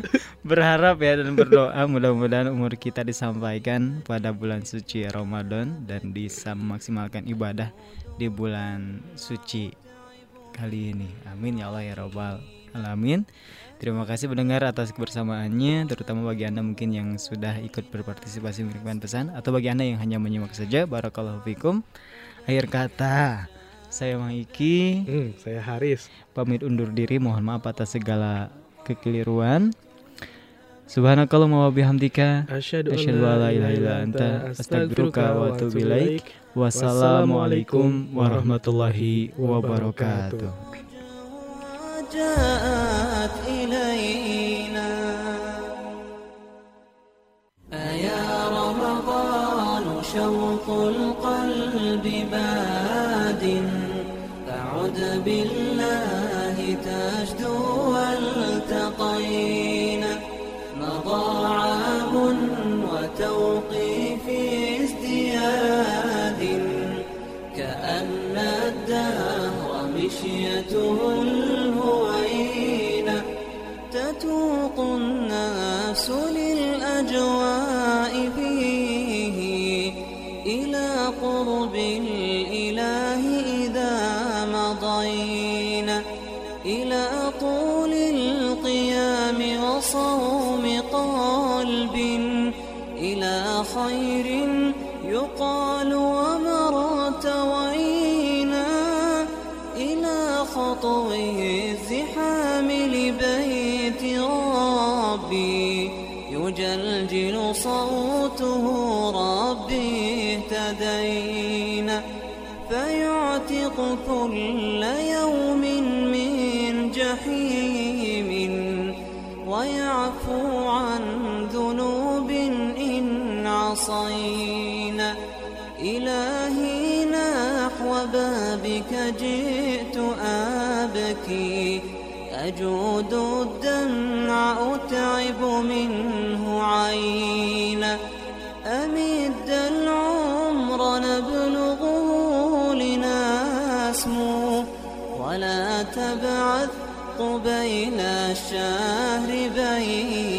A: berharap ya dan berdoa mudah-mudahan umur kita disampaikan pada bulan suci Ramadan dan bisa memaksimalkan ibadah di bulan suci kali ini. Amin ya Allah ya robbal alamin. Terima kasih pendengar atas kebersamaannya, terutama bagi Anda mungkin yang sudah ikut berpartisipasi mengirimkan pesan atau bagi Anda yang hanya menyimak saja. Barakallahu fikum. Akhir kata, saya Maiki,
C: hmm, saya Haris.
A: Pamit undur diri, mohon maaf atas segala kekeliruan. Subhanakallah wa bihamdika asyhadu an la ilaha illa anta astaghfiruka wa atubu ilaik. Wassalamualaikum warahmatullahi wabarakatuh. جاءت إلينا أيا رمضان شوق القلب بالله خير يقال ومرت وينا إلى خطوه الزحام لبين ربي يجلجل صوته ربي اهتدينا فيعتق كل يوم إلهي نحو بابك جئت أبكي. أجود الدمع أتعب منه عينا. أمد العمر نبلغه لنسمو. ولا تبعث قبيل الشهر بينا.